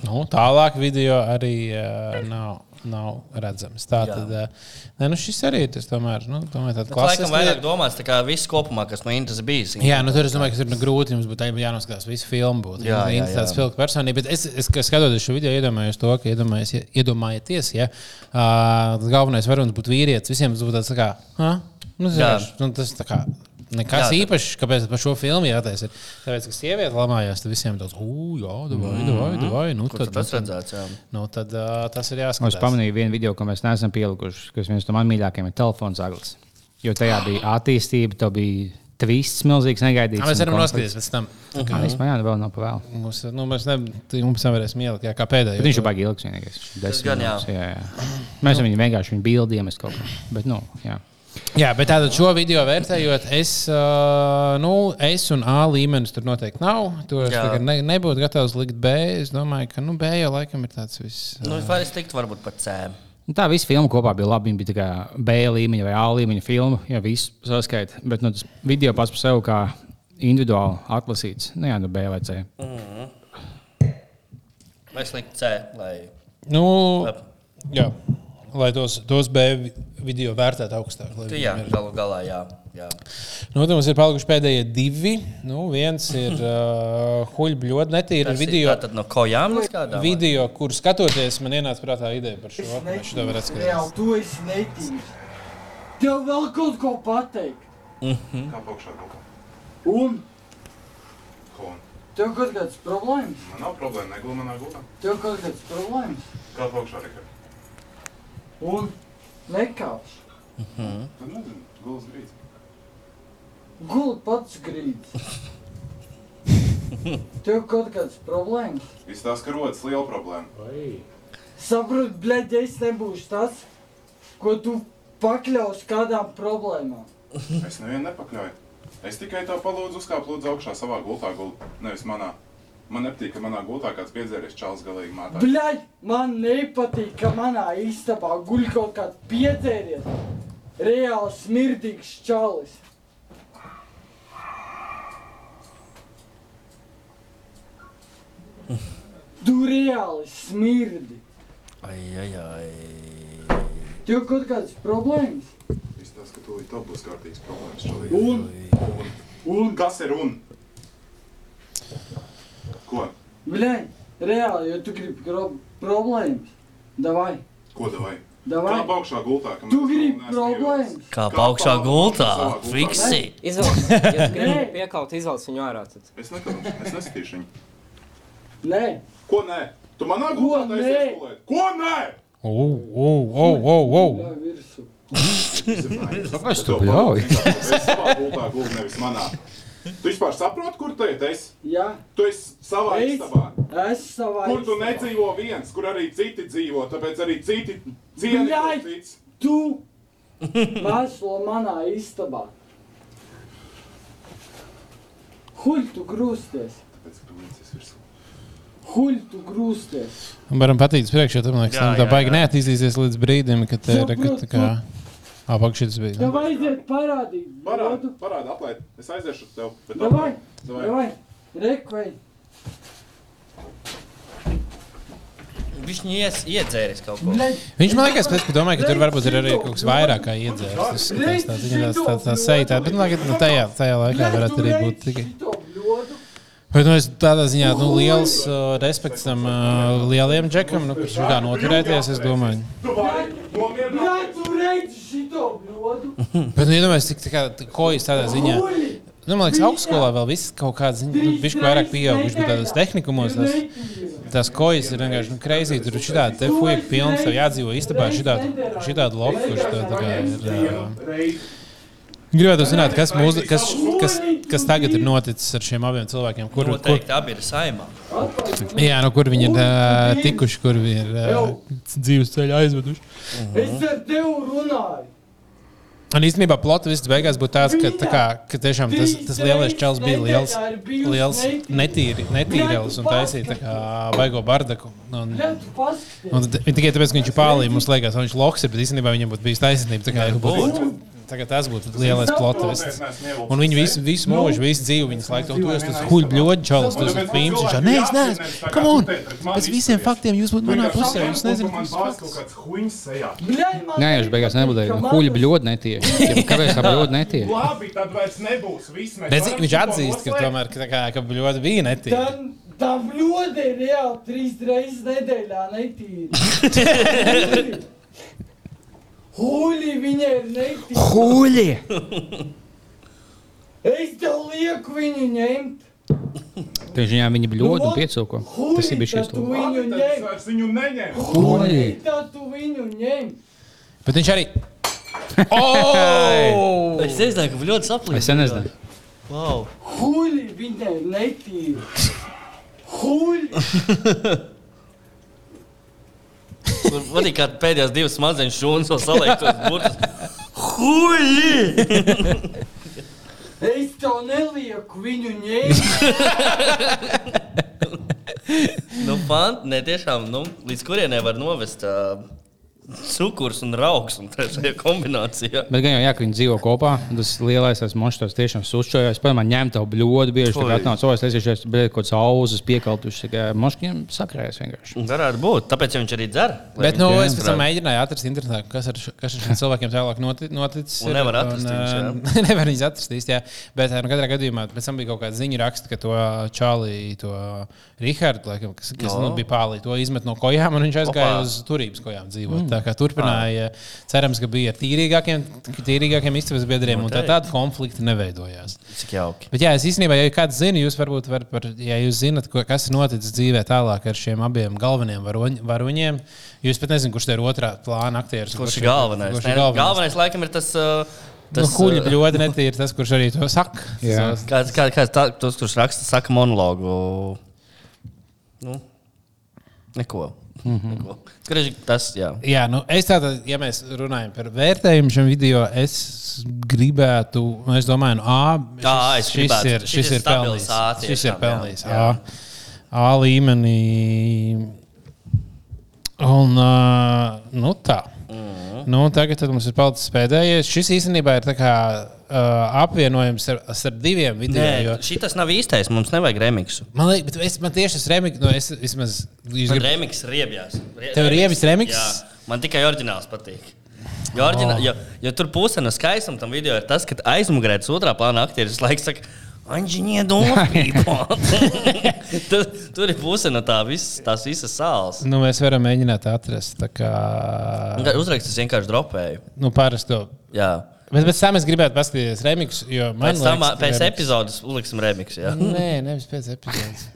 Nu, tālāk video arī uh, nav, nav redzams. Tā tad, uh, nē, nu šis arī ir tas tomēr, nu, tomēr tāds Tas laikam klasisks. vairāk domāts, tā kā viss kopumā, kas no Intas bijis. Jā, nu tur es domāju, ka tur ir grūti. Jums būtu jānoskatās visu filmu. Būtu Jā, jā, jā, tāds jā. filmu personība. Bet es, es skatoties šo video, iedomājos to, ka iedomājies, iedomājieties, ja uh, galvenais varonis būtu vīrietis. Visiem tas būtu tāds, tā kā, ha? nu, Jā. zināš, nu, tas tā kā. Nekas Jā, tā- īpašs, kāpēc par šo filmu jātaisa. ir Tāpēc, ka sieviete lamājās, tad visiem tāds, ugh, jā, davai, davai, davai. Nu, Kur tad tas redzēts, jā. Nu, tad uh, tas ir Es jāskatās. pamanīju vienu video, ko mēs neesam pielikuši, kas viens no maniem mīļākajiem ir telefons agls. Jo tajā bija attīstība, tev bija twists milzīgs, negaidīts. Mēs varam noskatīties pēc tam. Tā kā vispār jā, nu vēl nav pa vēl. Mums, nu, mēs ne, tu- mums nevarēsim ielikt jā, kā pēdējo. Bet viņš ir baigi ilgs vienīgais. Desmit gan jā. jā, jā. Mēs viņu vienkārši viņu bildi iemest kaut kā. Bet, nu, jā. Jā, bet tātad šo video vērtējot, es, uh, nu, es un A līmenis tur noteikti nav. To es ne, nebūtu gatavs likt B. Es domāju, ka nu, B jau laikam ir tāds viss. Nu, vai es tiktu varbūt pat C. Nu, Tā visa filma kopā bija labi. Viņa bija kā B līmeņa vai A līmeņa filma. Jā, viss saskaita. Bet nu, tas video pats par sevi kā individuāli atlasīts. Nu, jā, nu B vai C. Mhm. Vai es liktu C, lai. Nu, jā, lai tos, tos B vi- video vērtētu augstāk. jā, ir- galu galā, jā. jā. Nu, tad mums ir palikuši pēdējie divi. Nu, viens ir uh, huļbļot, netīri Tas ir video. tātad no kojām līdz kādām, vai? Video, kur skatoties, man ienāca prātā ideja par šo. Mēs šo varētu skatīties. Reāli, tu esi netīrs. Tev vēl kaut ko pateikt. Mhm. Kā augšā kaut kā? Un Ko? tev kaut kādas problēmas? Man nav problēma, negulu manā gultā. Tev kaut kādas problēmas? Kā augšā, Rikard? Un nekāpš. Mhm. Gulas grīds. Guli pats grīds. Tev kaut kādas problēmas? Izstāsta, ka rodas liela problēma. Saprot, blēģi, es nebūšu tas, ko tu pakļaus kādām problēmām. Es nevienu nepakļauju. Es tikai tā palūdzu uzkāpt lūdzu augšā savā gultā, gul, nevis manā. Man nepatīk, ka manā gultā kāds piedzēries čāls galīgi mātā. Bļaļ, man nepatīk, ka manā istabā guļ kaut kāds piedzēries. Reāli smirdīgs čalis. Tu reāli smirdi. Ai, ai, ai. Tev kaut kādas problēmas? Izstāsta, ka tūlīt tev būs kārtīgs problēmas čalī. Un? Un? Un? Kas ir un? Ko? Bļaļ, reāli, jo tu gribi gro- problēmas. Davai. Ko davai? Davai. Kā augšā gultā? ka Tu mēs gribi neesam problēmas? Kā pa augšā gultā? savā gultā. Fiksi! Izvelc, ja tu Nē. gribi piekaut, izvelc viņu ārā. Tad. Es nekaušu, es nesitīšu viņu. Nē. Ko nē? Tu manā gultā taisies gulēt? Ko nē? O, o, o, o, o. Virsū. Kāpēc tu bļauj? Es savā gultā gulēju, nevis manā. Tu vispār saproti, kur tu esi? Jā. Tu esi savā Es- istabā. Es savā Kur tu istabā. nedzīvo viens, kur arī citi dzīvo, tāpēc arī citi Bļaļ, cits. tu mēslo manā istabā. Huļ tu grūsties. Tāpēc, ka tu līdzies virsū. Huļ tu grūsties. Varam patīt priekšā, tam liekas, Jā, nu, tā jā, baigi jā. neattīstīsies līdz brīdim, kad te ir, kad tā kā... Apakšā tas bija. Tev vajadzētu parādīt. Parādi, parādi, atlaid. Es aiziešu uz tevi. bet Davai. Davai. davai, rekvei. Viņš ies, iedzēris kaut ko. Viņš man liekas, pēc, ka domāju, ka tur varbūt ir arī kaut kas vairāk kā iedzērs. Tas tā, tās, tā, tā tā, bet, nu, labi, nu, tajā, tajā laikā varētu arī būt tikai. Bet, nu, es tādā ziņā, nu, liels uh, respekts tam uh, lielajam džekam, nu, kurš kā noturēties, es domāju. Redzi šito bļodu. Bet, nu, iedomājieties, cik tā kā kojas tādā ziņā. Nu, man liekas, augstskolā vēl viss kaut kāds, nu, viņš vairāk pieauguši, bet tādos tehnikumos tās, tās kojas ir vienkārši, nu, kreizī, tur ir šitādi te fuja pilns, tev jādzīvo istabā šitādi, šitādi lofu, kurš tā, tā kā ir. Uh, Gribētu zināt, kas, mūs, kas, kas, kas tagad ir noticis ar šiem abiem cilvēkiem. Kur, kur, Noteikti abi ir saimā. jā, nu, kur viņi ir uh, tikuši, kur viņi ir uh, dzīves ceļā aizveduši. Es ar tevi runāju. Un īstenībā plota viss beigās būtu tāds, ka, tā kā, ka tiešām tas, tas lielais čels bija liels, liels netīri, netīrēlis un taisīja tā kā baigo bardaku. Un, un tikai tāpēc, ka viņš ir pālī, mums liekas, ka viņš loks ir, bet īstenībā viņam būtu bijis taisnība. Tā kā, būtu, tagad tas būtu lielais plots. Un viņi visu, visu mūžu, visu dzīvi viņas laiku, un tu esi tas huļbļoģi čels, tu esi pīms. Nē, es neesmu, come on, pēc visiem faktiem jūs būtu manā pusē, jūs nezināt. Nē, viņš beigās nebūtu. Huļi bļod netieši. Kāpēc tā bļod netieši? Labi, tad vairs nebūs. Bet viņš atzīst, ka tomēr ka, ļoti bija netīri. Tā, bļode ir reāli trīs reizes nedēļā netīra. Huļi viņa ir netīra. Huļi! Es tev lieku viņu ņemt. Tieši viņā viņi bļod un piecilko. Tas ir bijis šis lūdzu. viņu Tad es ņem. vairs viņu neņemu. Huļi! Tad tu viņu ņem. Bet viņš arī. Oh! Es nezināju, ka ļoti saplīst. Es sen nezināju. Wow. Huļi viņai netīra. Huļi! Tur patīk, kā pēdējās divas smadzenes šūnas vēl saliektos burtus. Huļi! Es tev nelieku viņu ņemt. nu, fan, ne, tiešām, nu, līdz kurienai var novest uh, cukurs un raugs un trešajā kombinācijā. Bet gan jau, jā, ka viņi dzīvo kopā. Tas lielais tas monstrs tiešām. Pēc tam ņem tev bļodu, bieži tā Oi. atnāc, es tieši bet kaut kāds auzas piekaltušs. Moškiem sakrājas vienkārši. Varētu būt, tāpēc ja viņš arī dzer. Bet nu, es pēc tam mēģināju atrast internetā, kas ar, kas ar šiem cilvēkiem tālāk noti- noticis. Un nevar atrast viņus, jā. ā, nevar viņus atrast jā. Bet nu, katrā gadījumā pēc tam bija kaut kāda ziņa raksta, ka to Čālī, to Rihardu, laikam, kas, kas No. nu, bija pālī, to izmet no kojām un viņš aizgāja Opā. uz turības kojām dzīvot. Mm. Kā turpināja, cerams, ka bija tīrīgākiem, tīrīgākiem istabas biedriem un tā tāda konflikta neveidojās. Cik jauki. Bet, jā, es īstenībā, ja kāds zina, jūs varbūt varat, par, ja jūs zinat, ko, kas ir noticis dzīvē tālāk ar šiem abiem galvenajiem varoņ, varoņiem, jūs pat nezināt, kurš te ir otrā plāna aktieris. Kurš ir galvenais? Kurš ir galvenais? galvenais laikam ir tas. Uh, Tas nu, kuģis ļoti netīri, tas, kurš arī to saka. Jā. Kāds, kā, kāds tā, tos, kurš raksta, saka monologu. Nu, neko. Mm -hmm. neko. Tas, jā. Jā, nu es tātad, ja mēs runājam par vērtējumu šim video, es gribētu, nu, es domāju, no A. Jā, es šis gribētu. ir, Šis šis ir pelnījis. Šis ir pelnījis. A, A līmenī. Un, uh, nu tā. Mhm. Nu, tagad mums ir palicis pēdējais. Šis īstenībā ir tā kā, apvienojums ar, ar diviem video. Nē, jo- šis nav īstais. Mums nevajag remixu. Man liekas, bet es, man tieši tas remiks, nu, es vismaz. jūs Man grib- remix riebjās. Rie- Tev rievis remix? Jā, man tikai oriģināls patīk. Jo, oriģinā, Oh. jo, jo tur puse no skaistuma tam video ir tas, ka aizmugurēts otrā plāna aktieris laiks saka, Anģiņie domā, tur, tur ir puse no tā vis, tās visas sāls. Nu, mēs varam mēģināt atrast. Kā... Uzrakstīt, vienkārši dropēju. Nu, parasti to. Jā. Bet pēc tam es gribētu paskatīties remixu, jo man Pēc tam, liekas, pēc remix- epizodes uzliksim remix. Jā. Nē, nevis pēc epizodes.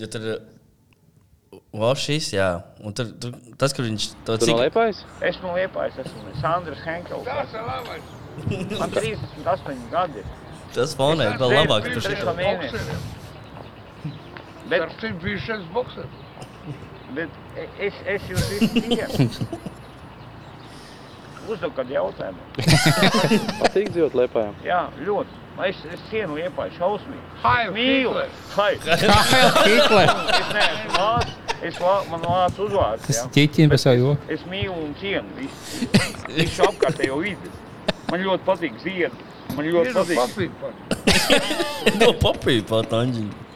Jo tur Wow, šis, jā. Un tur, tur, tas, kur viņš to Tu no Liepājas? Esmu liepājis, esmu Sandrs Henkels. Man 38 gadi. Tas fonē ir vēl labāk. Tu šito. Bet, Ar šim bija šis boksers. bet es, es jūs visu kādu jautājumu. Patīk dzīvot Liepājā? Jā, ļoti. Es, es cienu liepāju šausmīgi. Hail Mīlu. Hail Hitler. Es neesmu vārds. Es man. Tas jā. ķiķim par savu joku. Es mīlu un cienu visu, visu apkārtējo vidi. Man ļoti patīk ziedi. Man ļoti patīk. papīra. No papīra pat, Anģiņa.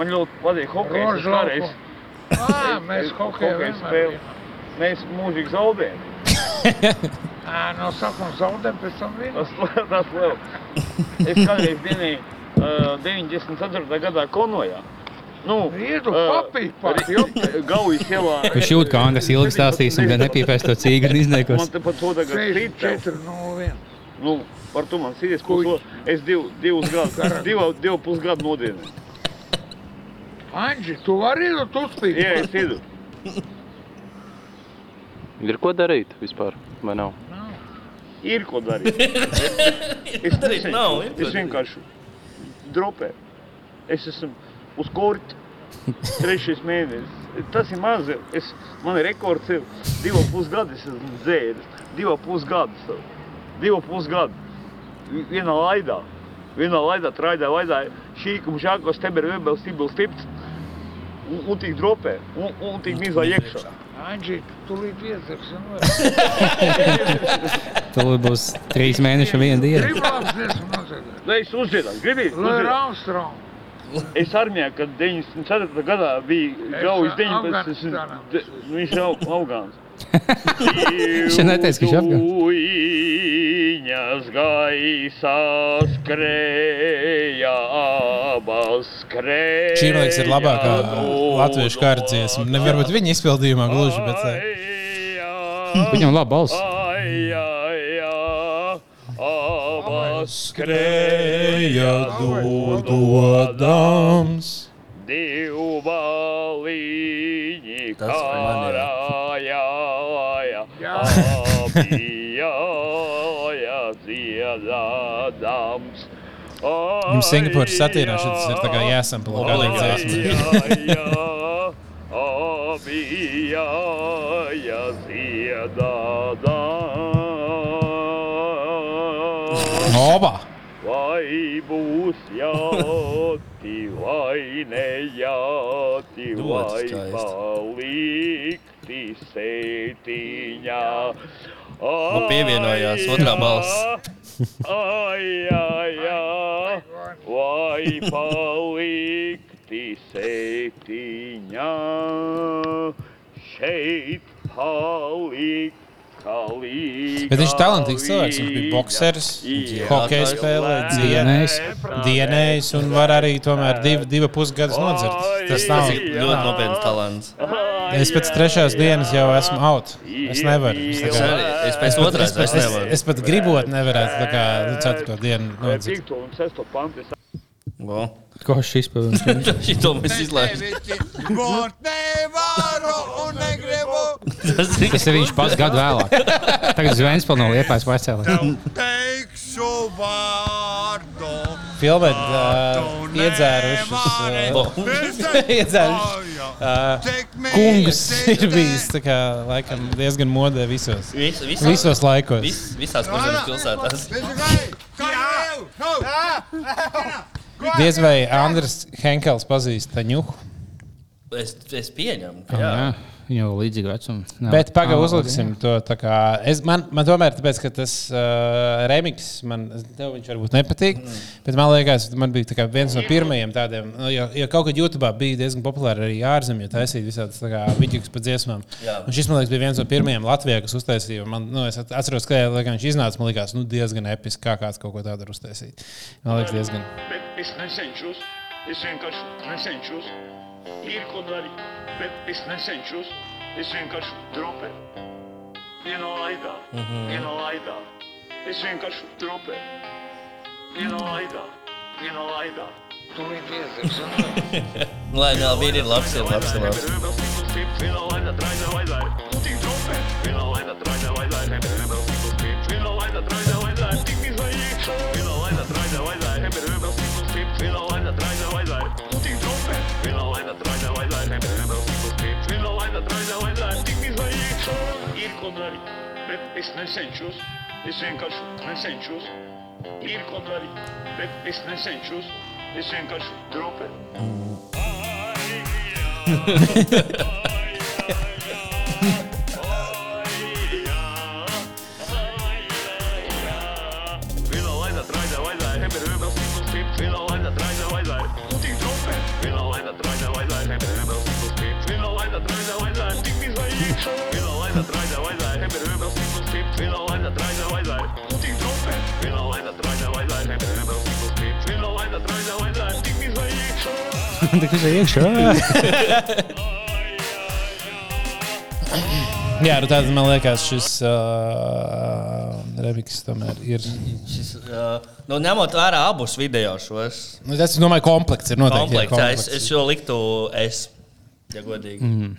Man ļoti patīk hokejs. Es lauku. Ā, mēs es- hokeju vienmēr spēlējam. Mēs mūžīgi zaudējam. Ā, No sākuma zaudēm, pēc tam viņa. tas liels. Es kādreiz dienēju uh, 94. gadā Konojā. Nu, Iedu ā, papīru pat, Ri- jopte. Gaujas ielā. Viņš jūt, kā Andris ilgi stāstīsim, gan nepiepēs to cīgu un izniekos. Man te pat to tagad krīt. 64-01. Nu, par to man sīdies puso. Es div, divus gadus, divu, divu pusgadu nodienu. Anģi, tu vari iedot uzspīt? Jā, es idu. Ir ko darīt vispār, vai nav? Ir ko darīt. ko darīt, nav, ir Es vienkārši dropēju. Es esmu uz korķa. Trešais mēnesis. Tas ir maz. Es, man ir rekords ir divu pusgadu. Es esmu dzēris. Divu pusgadu. Divu pusgadu. Vi- Vienā laidā. Vienā laidā, traidā, laidā. Šī, kam žākos, teber, vebel, stibel, stipts. Un, un tik dropē. Un, un tik mizā iekšā. Anģi, tu līdz iedzers. Tur būs trīs mēneši viena diena. Lai es uzdziedātu, gribīgi? Lai Armstrong. Es armijā, kad 94. gadā bija Gaujas 19. es- de- nu, Viņš ir Afgāns. Neteica, ka Afgāns. Viņas gaisā skrēja, abas skrēja. Šī, man liekas, ir labākā latviešu kārtas dziesma. Ne varbūt viņa izpildījumā gluži, bet. ā, Viņam laba balss. Abas Skrēja dododams. Divu baliņi Tas Viņam Singapūras satīrā šis ir tā kā jāsamplo kādā dziesmā. Abijā, dziedādams. Oba! Vai būs jāti, vai nejāti, vai skaisti. Palikti sētiņā. Nu, pievienojās otrā balss. Ai, ai, ai, vai palikti sētiņā. Šeit palikt. Bet viņš ir talantīgs cilvēks. Viņš bija boxers, hokeja spēlēja, dienējis, dienējis un var arī tomēr div, divu pusgadus nodzert. Tas nav ļoti nopietns talants. Es pēc trešās dienas jau esmu out. Es nevaru. Es, tā Es pēc pat- otrās es, pat- vairs es, nevaru. es pat gribot nevarētu tā kā nu, ceturto dienu nodzert. Go. Ko šis pavadījis? Šito mēs izlaižam. Nevaru un negribu. Tas ir viņš pats gadu vēlāk. Tagad Zvaigznes no Liepājas pārcēlās. Teikšu vārdu. Filmēt, uh, iedzērušas. Uh, iedzērušas. Uh, kungs ir bijis tā kā, laikam, diezgan modē visos, Vis, visā, visos laikos. Vis, visās pilsētās. Diez vai Andris Henkels pazīst Taņuhu. Es, es pieņemu. Jā, ka Jā. Viņa jau līdzīga vecuma. Nav- Bet pagaidi, uzliksim to tā kā. Es, man, man tomēr, tāpēc, ka tas uh, remix, man tev viņš varbūt nepatīk. Mm. Bet man liekas, man bija kā viens no pirmajiem tādiem, nu, jo, jo kaut kad YouTube bija diezgan populāri arī ārzemē, ja taisīt visādas vidīgas pa dziesmām. Jā. Un šis, man liekas, bija viens no pirmajiem Latvijā, kas uztaisīja. Man, nu, es atceros, ka lai gan viņš iznāca, man liekas, nu, diezgan episki, kā kāds kaut ko tādu var uztaisīt. Man liekas, diezgan. Bet es nesenšos, es vienkārši nesenšos. Ir ko darīt, bet es nesenšos, es vienkārši dropēju. Vienā laidā, Mhm. vienā laidā. Es vienkārši dropēju. Vienā laidā, vienā laidā. Tu līdz iezers. Lai nav vīri, labs, ir labs, ir labs. Vienā laidā, traida vajadzēja. Vienā laidā, traida vajadzēja. Tik izvairīgs. Ir ko darīt, bet es nesenšos. Es vienkārši nesenšos. Ir ko darīt, bet es nesenšos. Es vienkārši dropēju. Vienā Vienā laidā traida vajadzēja, heberi vēbels tikos piept. Vienā laidā traida vajadzēja, tu tik dropē. Vienā laidā traida vajadzēja, heberi vēbels tikos piept. Vienā laidā traida vajadzēja, tik izvairīgs. Tik uz iekšā. Jā, nu tāds man liekas, šis uh, remix tomēr ir. Šis, uh, nu, ņemot vērā abus video šos. Nu, tas, domāju, komplekts ir noteikti. jā, Komplekts, jā, es, komplekts. es šo liktu es. Ja godīgi. Mm.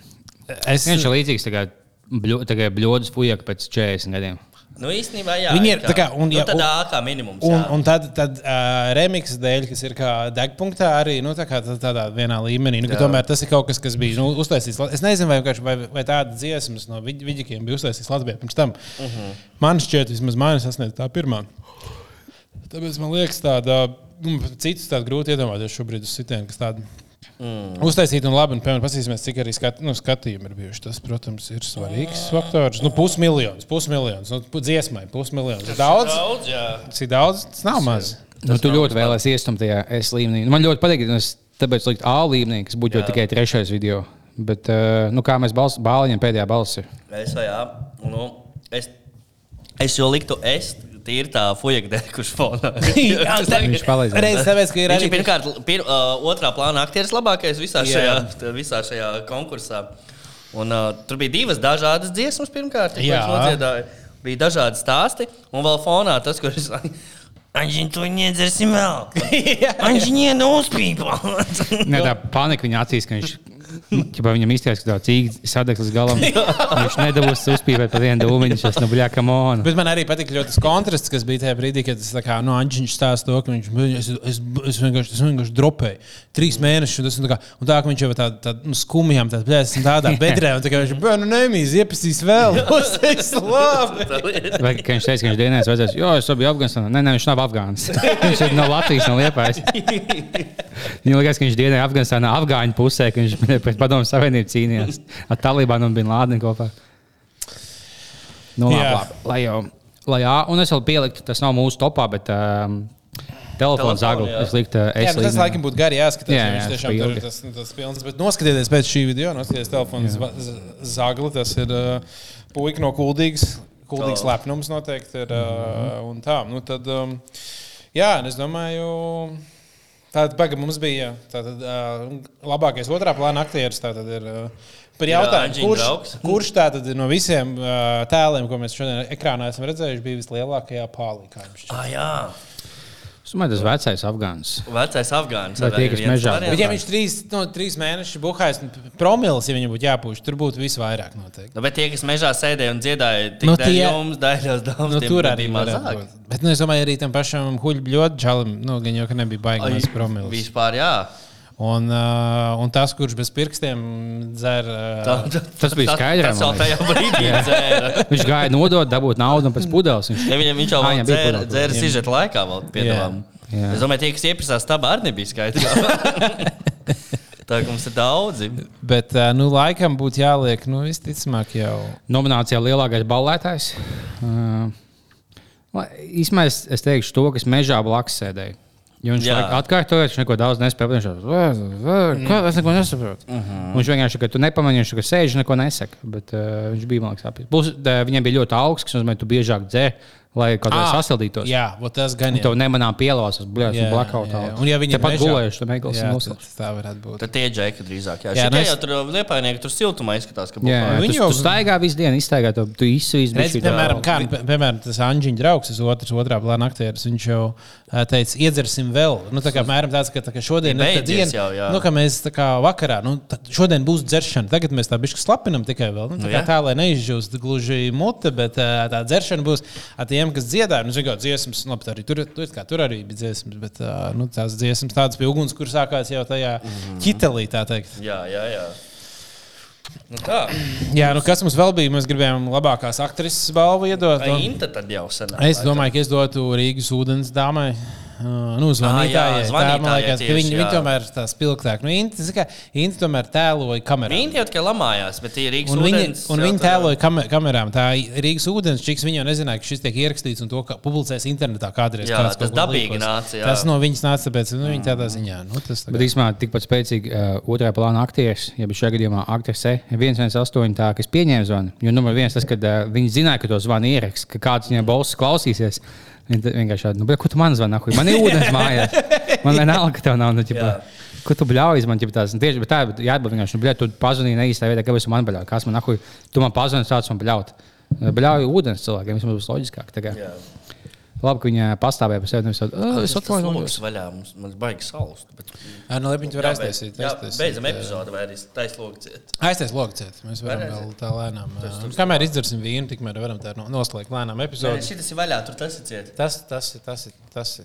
Es- Viņš ir līdzīgs kā bļo- tā kā bļodas fujaka pēc 40 gadiem. Nu, īstenībā, jā. Viņi ir it tā kā, un, nu, ja, tad un, A kā minimums. Un, jā. un tad, tad uh, remix dēļ, kas ir kā degpunktā, arī nu, tā kā tā- tādā vienā līmenī. Nu, Jā. tomēr tas ir kaut kas, kas bija nu, uztaisīts. Es nezinu, vai, vai, vai tādas dziesmas no vid- vidikiem bija uztaisītas Latvijā pirms tam. Mhm. Man šķiet, vismaz mani sasniedz tā pirmā. Tāpēc man liekas, tāda, nu, citus tādu grūti iedomāties šobrīd uz sitienu, kas tādu. Mm. Uztaisīt, un labi, un, piemēram, paskatīsimies, cik arī skat, nu, skatījumi ir bijuši. Tas, protams, ir svarīgs faktors. Nu, pusmiljons, pusmiljons, nu, dziesmai, pusmiljons. Ir daudz. daudz, jā. Cik daudz? Tas nav maz. Nu, tu ļoti vēlēsies iestumt tajā S līmenī. Nu, man ļoti patīk, ka es tāpēc likt A līmenī, kas būtu jau tikai trešais video. Bet, uh, nu, kā mēs bals, bāliņam pēdējā balsi. Es, jā, nu, es, es jau liktu es. Tīri tā fujaga dēļ, kurš fonā. Jā, tā- Viņš palīdzēja. Reiz tāpēc, ka ir Viņš arī- ir pirmkārt, pir, uh, otrā plāna aktieris labākais visā Jā. šajā, visā šajā konkursā. Un, uh, tur bija divas dažādas dziesmas, pirmkārt, viņš nodziedāja. Bija dažādi stāsti, un vēl fonā tas, kurš Anģiņ, to nedzersim vēl. Anģiņ, neuzpīpā. Ne, tā panika viņa acīs, ka viņš Ķipā viņam izties, ka tā cīņa sadeglis galam. Viņš nedabūs uzpīvēt par vienu dūmu, viņš tas nu bļā, kam on. Bet man arī patīk ļoti tas kontrasts, kas bija tajā brīdī, kad tas kā, nu, Anģiņš stāsta to, ka viņš es, es, es vienkārši, es vienkārši dropēju trīs mēnešus. un Tas, un tā, kā, un tā, ka viņš jau tādā tā, nu, skumjām, tādā blēsas, tādā bedrē, un tā kā viņš bija, nu, nemīs, iepazīs vēl. Vai ka viņš teica, ka viņš dienās vajadzēs, jo es biju Afganistānā. Nē, nē, viņš nav Afgāns. viņš ir no Latvijas, no Liepājas. Viņam liekas, ka viņš dienēja Afganistānā, Afgāņu pusē, ka viņš pret padomu savienību cīnījās ar Talibanu un Bin Lādenu kopā. Nu, labi, Jā. labi, lai jau, lai jā, un es vēl pieliku, tas nav mūsu topā, bet um, zaglu. jā. Es liktu, uh, Jā, es nu, tas laikam būtu gari jāskatās. Jā, Jā, jā, viņš tiešām tur ir tas, tas pilns. Bet noskatieties pēc šī video, noskatieties telefonu zagli. Tas ir uh, puika no kuldīgas. Kuldīgs Oh. lepnums noteikti ir. Uh, un tā, nu tad, um, jā, es domāju. Tātad, baga, mums bija tātad, uh, labākais otrā plāna aktieris. Tātad ir uh, par Jā, jautājumu, Anģiņa kurš, draugs. kurš tātad no visiem uh, tēliem, ko mēs šodien ekrānā esam redzējuši, bija vislielākajā pālī. Ah, jā. Es domāju, tas vecais Afgāns. Vecais Afgānis. Vai tie, kas mežā? Bet, ja viņš trīs, no, trīs mēnešus buhājas, promils, ja viņam būtu jāpūš, tur būtu visvairāk noteikti. Nu, bet tie, kas mežā sēdēja un dziedāja, tik Nu, no tie- jums, daļos daudz, Nu, tiem tur arī mazāk. Bet nu, es domāju, arī tam pašam huļbļot čalim, nu, gan jau, ka nebija Ai, baigts promils. Vispār, jā. Un, uh, un tas, kurš bez pirkstiem dzer. Uh, Tā- Tas bija skaidrs. tas jau tajā brīdī dzēra. Viņš gāja nodot, dabūt naudu un pēc pudeles. Viņš, Ja viņam viņš jau bija dzēra, dzēra sižeta laikā vēl piedāvājumu. Jā. Es domāju, tie, kas ieprasās tabā, arī nebija skaidrs. Tā kā mums ir daudzi. Bet, uh, nu, laikam būtu jāliek, nu, visticamāk, jau. Nominācijā lielākais ballētājs. Uh, lai- Īsumā es, es teikšu to, kas mežā blakus sēdēja. Jo viņš Jā. laikam atkārtoja, viņš neko daudz nespēja. Viņš jau es neko nesaprotu. Uh Mhm. -huh. Viņš vienkārši, ka tu nepamanīji, viņš tikai sēž, neko nesaka. Bet uh, viņš bija. Plus, uh, viņam bija ļoti augsts, kas nozīmē, tu biežāk dzēri, lai kaut kā Ā, sasildītos. jā, vot tas gan Un jā. to nemanām Jā, blackout. jā, jā. Un ja viņi ir pat gulējuši, tad Jā, noslēgt. tad Tā varētu būt. Tad tie džeki drīzāk. Jā, Jā, jā nu es- jau tur liepainieki tur siltumā izskatās, ka Jā, jā, Viņi tu, jau- staigā visu dienu, izstaigā to, tu izsvīst. Redz, piemēram, kā, pie- piemēram, tas Anģiņš draugs, tas otrs, otrā plāna aktieris, viņš jau ā, teica, iedzersim vēl. Nu, tā kā apmēram tāds, ka, tā, ka šodien Ir ir diena, jau, jā. nu, ka mēs tā kā vakarā, nu, tad šodien būs dzeršana. Tagad mēs tā bišķi slapinam tikai vēl. Nu, tā, kā tā, lai neizžūst gluži mute, bet ā, tā dzeršana būs ar tiem, kas dziedāja. Nu, zinu, dziesmas, labi, tā arī tur, tur, kā, tur arī bija dziesmas, bet nu, tās dziesmas tādas pie uguns, kur sākās jau tajā Mhm. ķitelī, tā teikt. Jā, jā, jā. Nu tā. Jā, nu kas mums vēl bija? Mēs gribējām labākās aktrises balvu iedot. Vai un- Inta tad jau senāk? Es domāju, ka es dotu Rīgas ūdens dāmai. Nu, zvanītājai. Ah, jā, tā, liekas, ka tieši, viņi, viņi tomēr ir tā spilgtāk. Nu, Inti, kā, Inti tomēr tēloja kamerā. Viņi jau tikai lamājās, bet tie Rīgas Un viņi, ūdens un jau viņi tēloja kamer kamerām. Tā Rīgas ūdens čiks, viņi jau nezināja, ka šis tiek ierakstīts un to ka publicēs internetā kādreiz. Jā, tas dabīgi nāca, jā. Tas no viņas nāca, tāpēc nu, viņi tādā ziņā. Nu, tas tā Bet īstenībā tikpat spēcīgi uh, otrā plāna aktieris, ja šajā gadījumā aktrise 118, tā, kas pieņēma zvanu. Jo numur viens tas, ka uh, viņi zināja, ka to zvanu ieraksts, ka kāds viņai balss klausīsies. Viņi tad vienkārši tādu, nu, bet, ko tu man zvani? Man ir ūdens mājās. Man vienalga, ka tev nav. Nu, ķipa, ko tu bļauj man? ķipa Tās, nu, tieši tā, bet jāatbild vienkārši, nu, bļauj, tu pazvanīji neīstā vietā, kāpēc tu man bļauj. Kas man nahuj? Tu man pazvani, tāds man bļaut. Bļauj ūdens cilvēkiem, vismaz būs loģiskāk. Tā kā. Labi, ka viņa pastāvēja par sevi. nevis "Ā, Es atvainojos. Logs vaļā, mums, mums baigi salst. Bet... Ar var Jā, aiztaisīt, Jā, aiztaisīt, beidzam epizodi, vai arī taislogu ciet. Aiztais logciet. Mēs varam Var vēl tā lēnām. Tas tur Kamēr izdzersim vīnu, tikmēr varam tā no- noslēgt lēnām epizodi. Šis ir vaļā, tur tas ir ciet. Tas, tas, ir- tas, ir- tas, ir.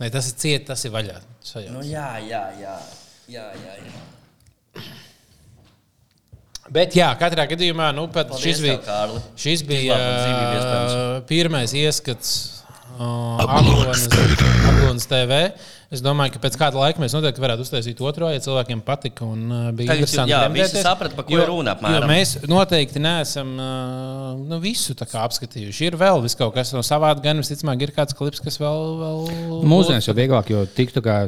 Nē, tas ir ciet, tas ir vaļā. Nu, jā, jā, jā. jā, jā, jā. Bet, jā, katrā gadījumā nu, pat Paldies šis tev, bija, Kārli. šis bija ā, pirmais ieskats Aglonas, Aglonas TV. Es domāju, ka pēc kāda laika mēs noteikti varētu uztaisīt otro, ja cilvēkiem patika. Un, uh, bija Tagad interesanti jā, visi saprata, par ko jo- ir runa apmēram. Jo mēs noteikti neesam uh, nu, visu tā kā apskatījuši. Ir vēl kaut kas no savāda, gan visticamāk, ir kāds klips, kas vēl. vēl Mūsdienās jau vieglāk, jo tiktu kā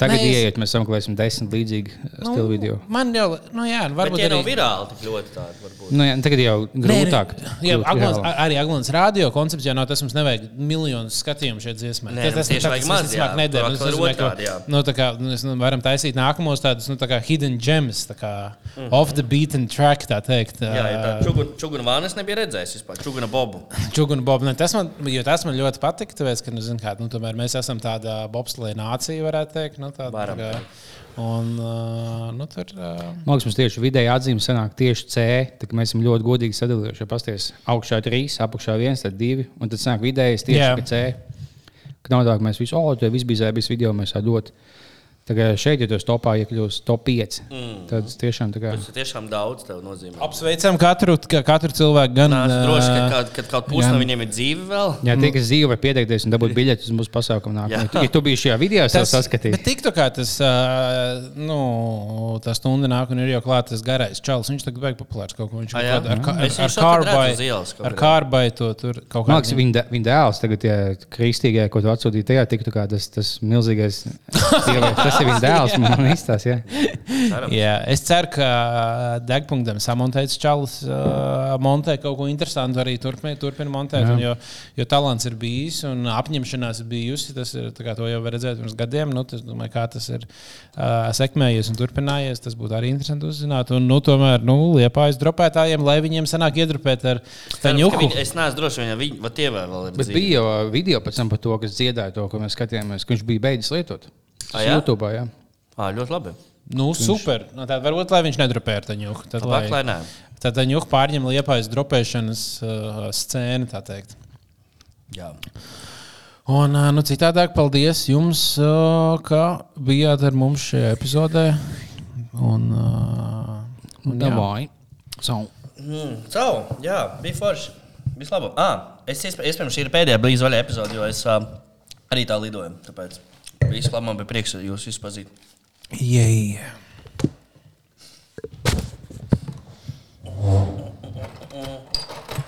tagad Nē, es- ieiet, mēs sameklēsim desmit līdzīgi Nu, stilu video. Man jau, nu jā, Bet varbūt tie nav arī. virāli tik ļoti tādi. Varbūt. Nu, jā, tagad jau grūtāk. Nē, nē, jā, Aglons, arī Aglons radio koncepts jau nav tas, mums nevajag miljonus skatījumu šeit dziesmai. Nē, tas nu, tieši vajag maz, jā. nedēļ. Atkal ir otrādi, jā. Nu, tā kā nu, mēs nu, varam taisīt nākamos tādus nu, tā kā hidden gems, tā kā Mhm. off the beaten track, tā teikt. Jā, ja tā čuguna, čuguna vānas nebija redzējis vispār. Čuguna bobu. Čuguna Bob, ne, tas, man, jo tas man ļoti patika, tāpēc, ka, nu, zin, kā, nu, tomēr mēs esam tāda bobslēja nācija, varētu teikt. Nu, Nu, tāda, Varam kā, un, uh, nu, tur, uh, Man liekas, mums tieši vidēji atzīme sanāk tieši C. Mēs esam ļoti godīgi sadalījuši. Ja pasties, augšā ir trīs, apakšā ir viens, tad divi. Un tad sanāk vidējais tieši pie C. Nav tā, ka mēs visi, oh, tur viss bija zēbis video, mēs tā ļoti. Tagad šeit, ja tu topā iekļūsi top 5, Mm. tad tiešām tā kā. Tas tiešām daudz nozīmē. apsveicam katru, ka- katru cilvēku. Gan, es droši, ka, uh, kad, kad kaut puse jā. no viņiem ir dzīve vēl. Jā, tie, kas dzīvo, var pieteikties un dabūt biļetes uz mūsu pasākumu. Jā. nākamajā. Ja tu biji šajā video, tad saskatīji. Bet tiktu kā tas, nu, tā stunda nāk un ir jau klāts tas garais čalis. Viņš tagad beigas populārs kaut ko. Viņš jā? ar, ar, ar, Es ar, viņu šokad redzu kārbai, uz ielas kaut ar kārbai to tur kaut kā. liekas, viņa, viņa dēls tagad, ja kristīgajā, ko tu atsūtīji tajā, tiktu kā tas, tas milzīgais. sievietes. tas ir viņa dēls, man izstāsta. Ja? Jā, es ceru, ka degpunktam samontēts čalis uh, montē kaut ko interesantu arī turpina montēt. Jā. Un, jo, jo talants ir bijis un apņemšanās ir bijusi. Tas ir tā kā to jau var redzēt pirms gadiem. Nu, tas, domāju, kā tas ir uh, sekmējies un turpinājies. Tas būtu arī interesanti uzzināt. Un, nu, tomēr, nu, liepājas dropētājiem, lai viņiem sanāk iedrupēt ar Cerams, viņi- Es neesmu droši, vai viņi vai tie vēl ir. Bet dzīvi. bija jau video pēc tam par to, kas dziedāja to, ko mēs skatījāmies, ka viņš bija beidzis lietot. Tas Ah, jā? YouTube, jā. Ā, ļoti labi. Nu, super. Nu, tad varbūt, lai viņš nedropē ar taņuku. Tad, Labāk, lai nē. Tad taņuku pārņem liepājas dropēšanas uh, scēnu, tā teikt. Jā. Un, ā, nu, citādāk, paldies jums, ā, ka bijāt ar mums šajā epizodē. Un, ā, un, jā. Davai. So. Mm, Cau, jā, bija forši. Vislabāk. Ah, es iespē- iespējams, šī ir pēdējā blīzā vaļā epizode, jo es uh, arī tā lidoju. Tāpēc viss labi, man bija prieks jūs visus pazīt. Jej.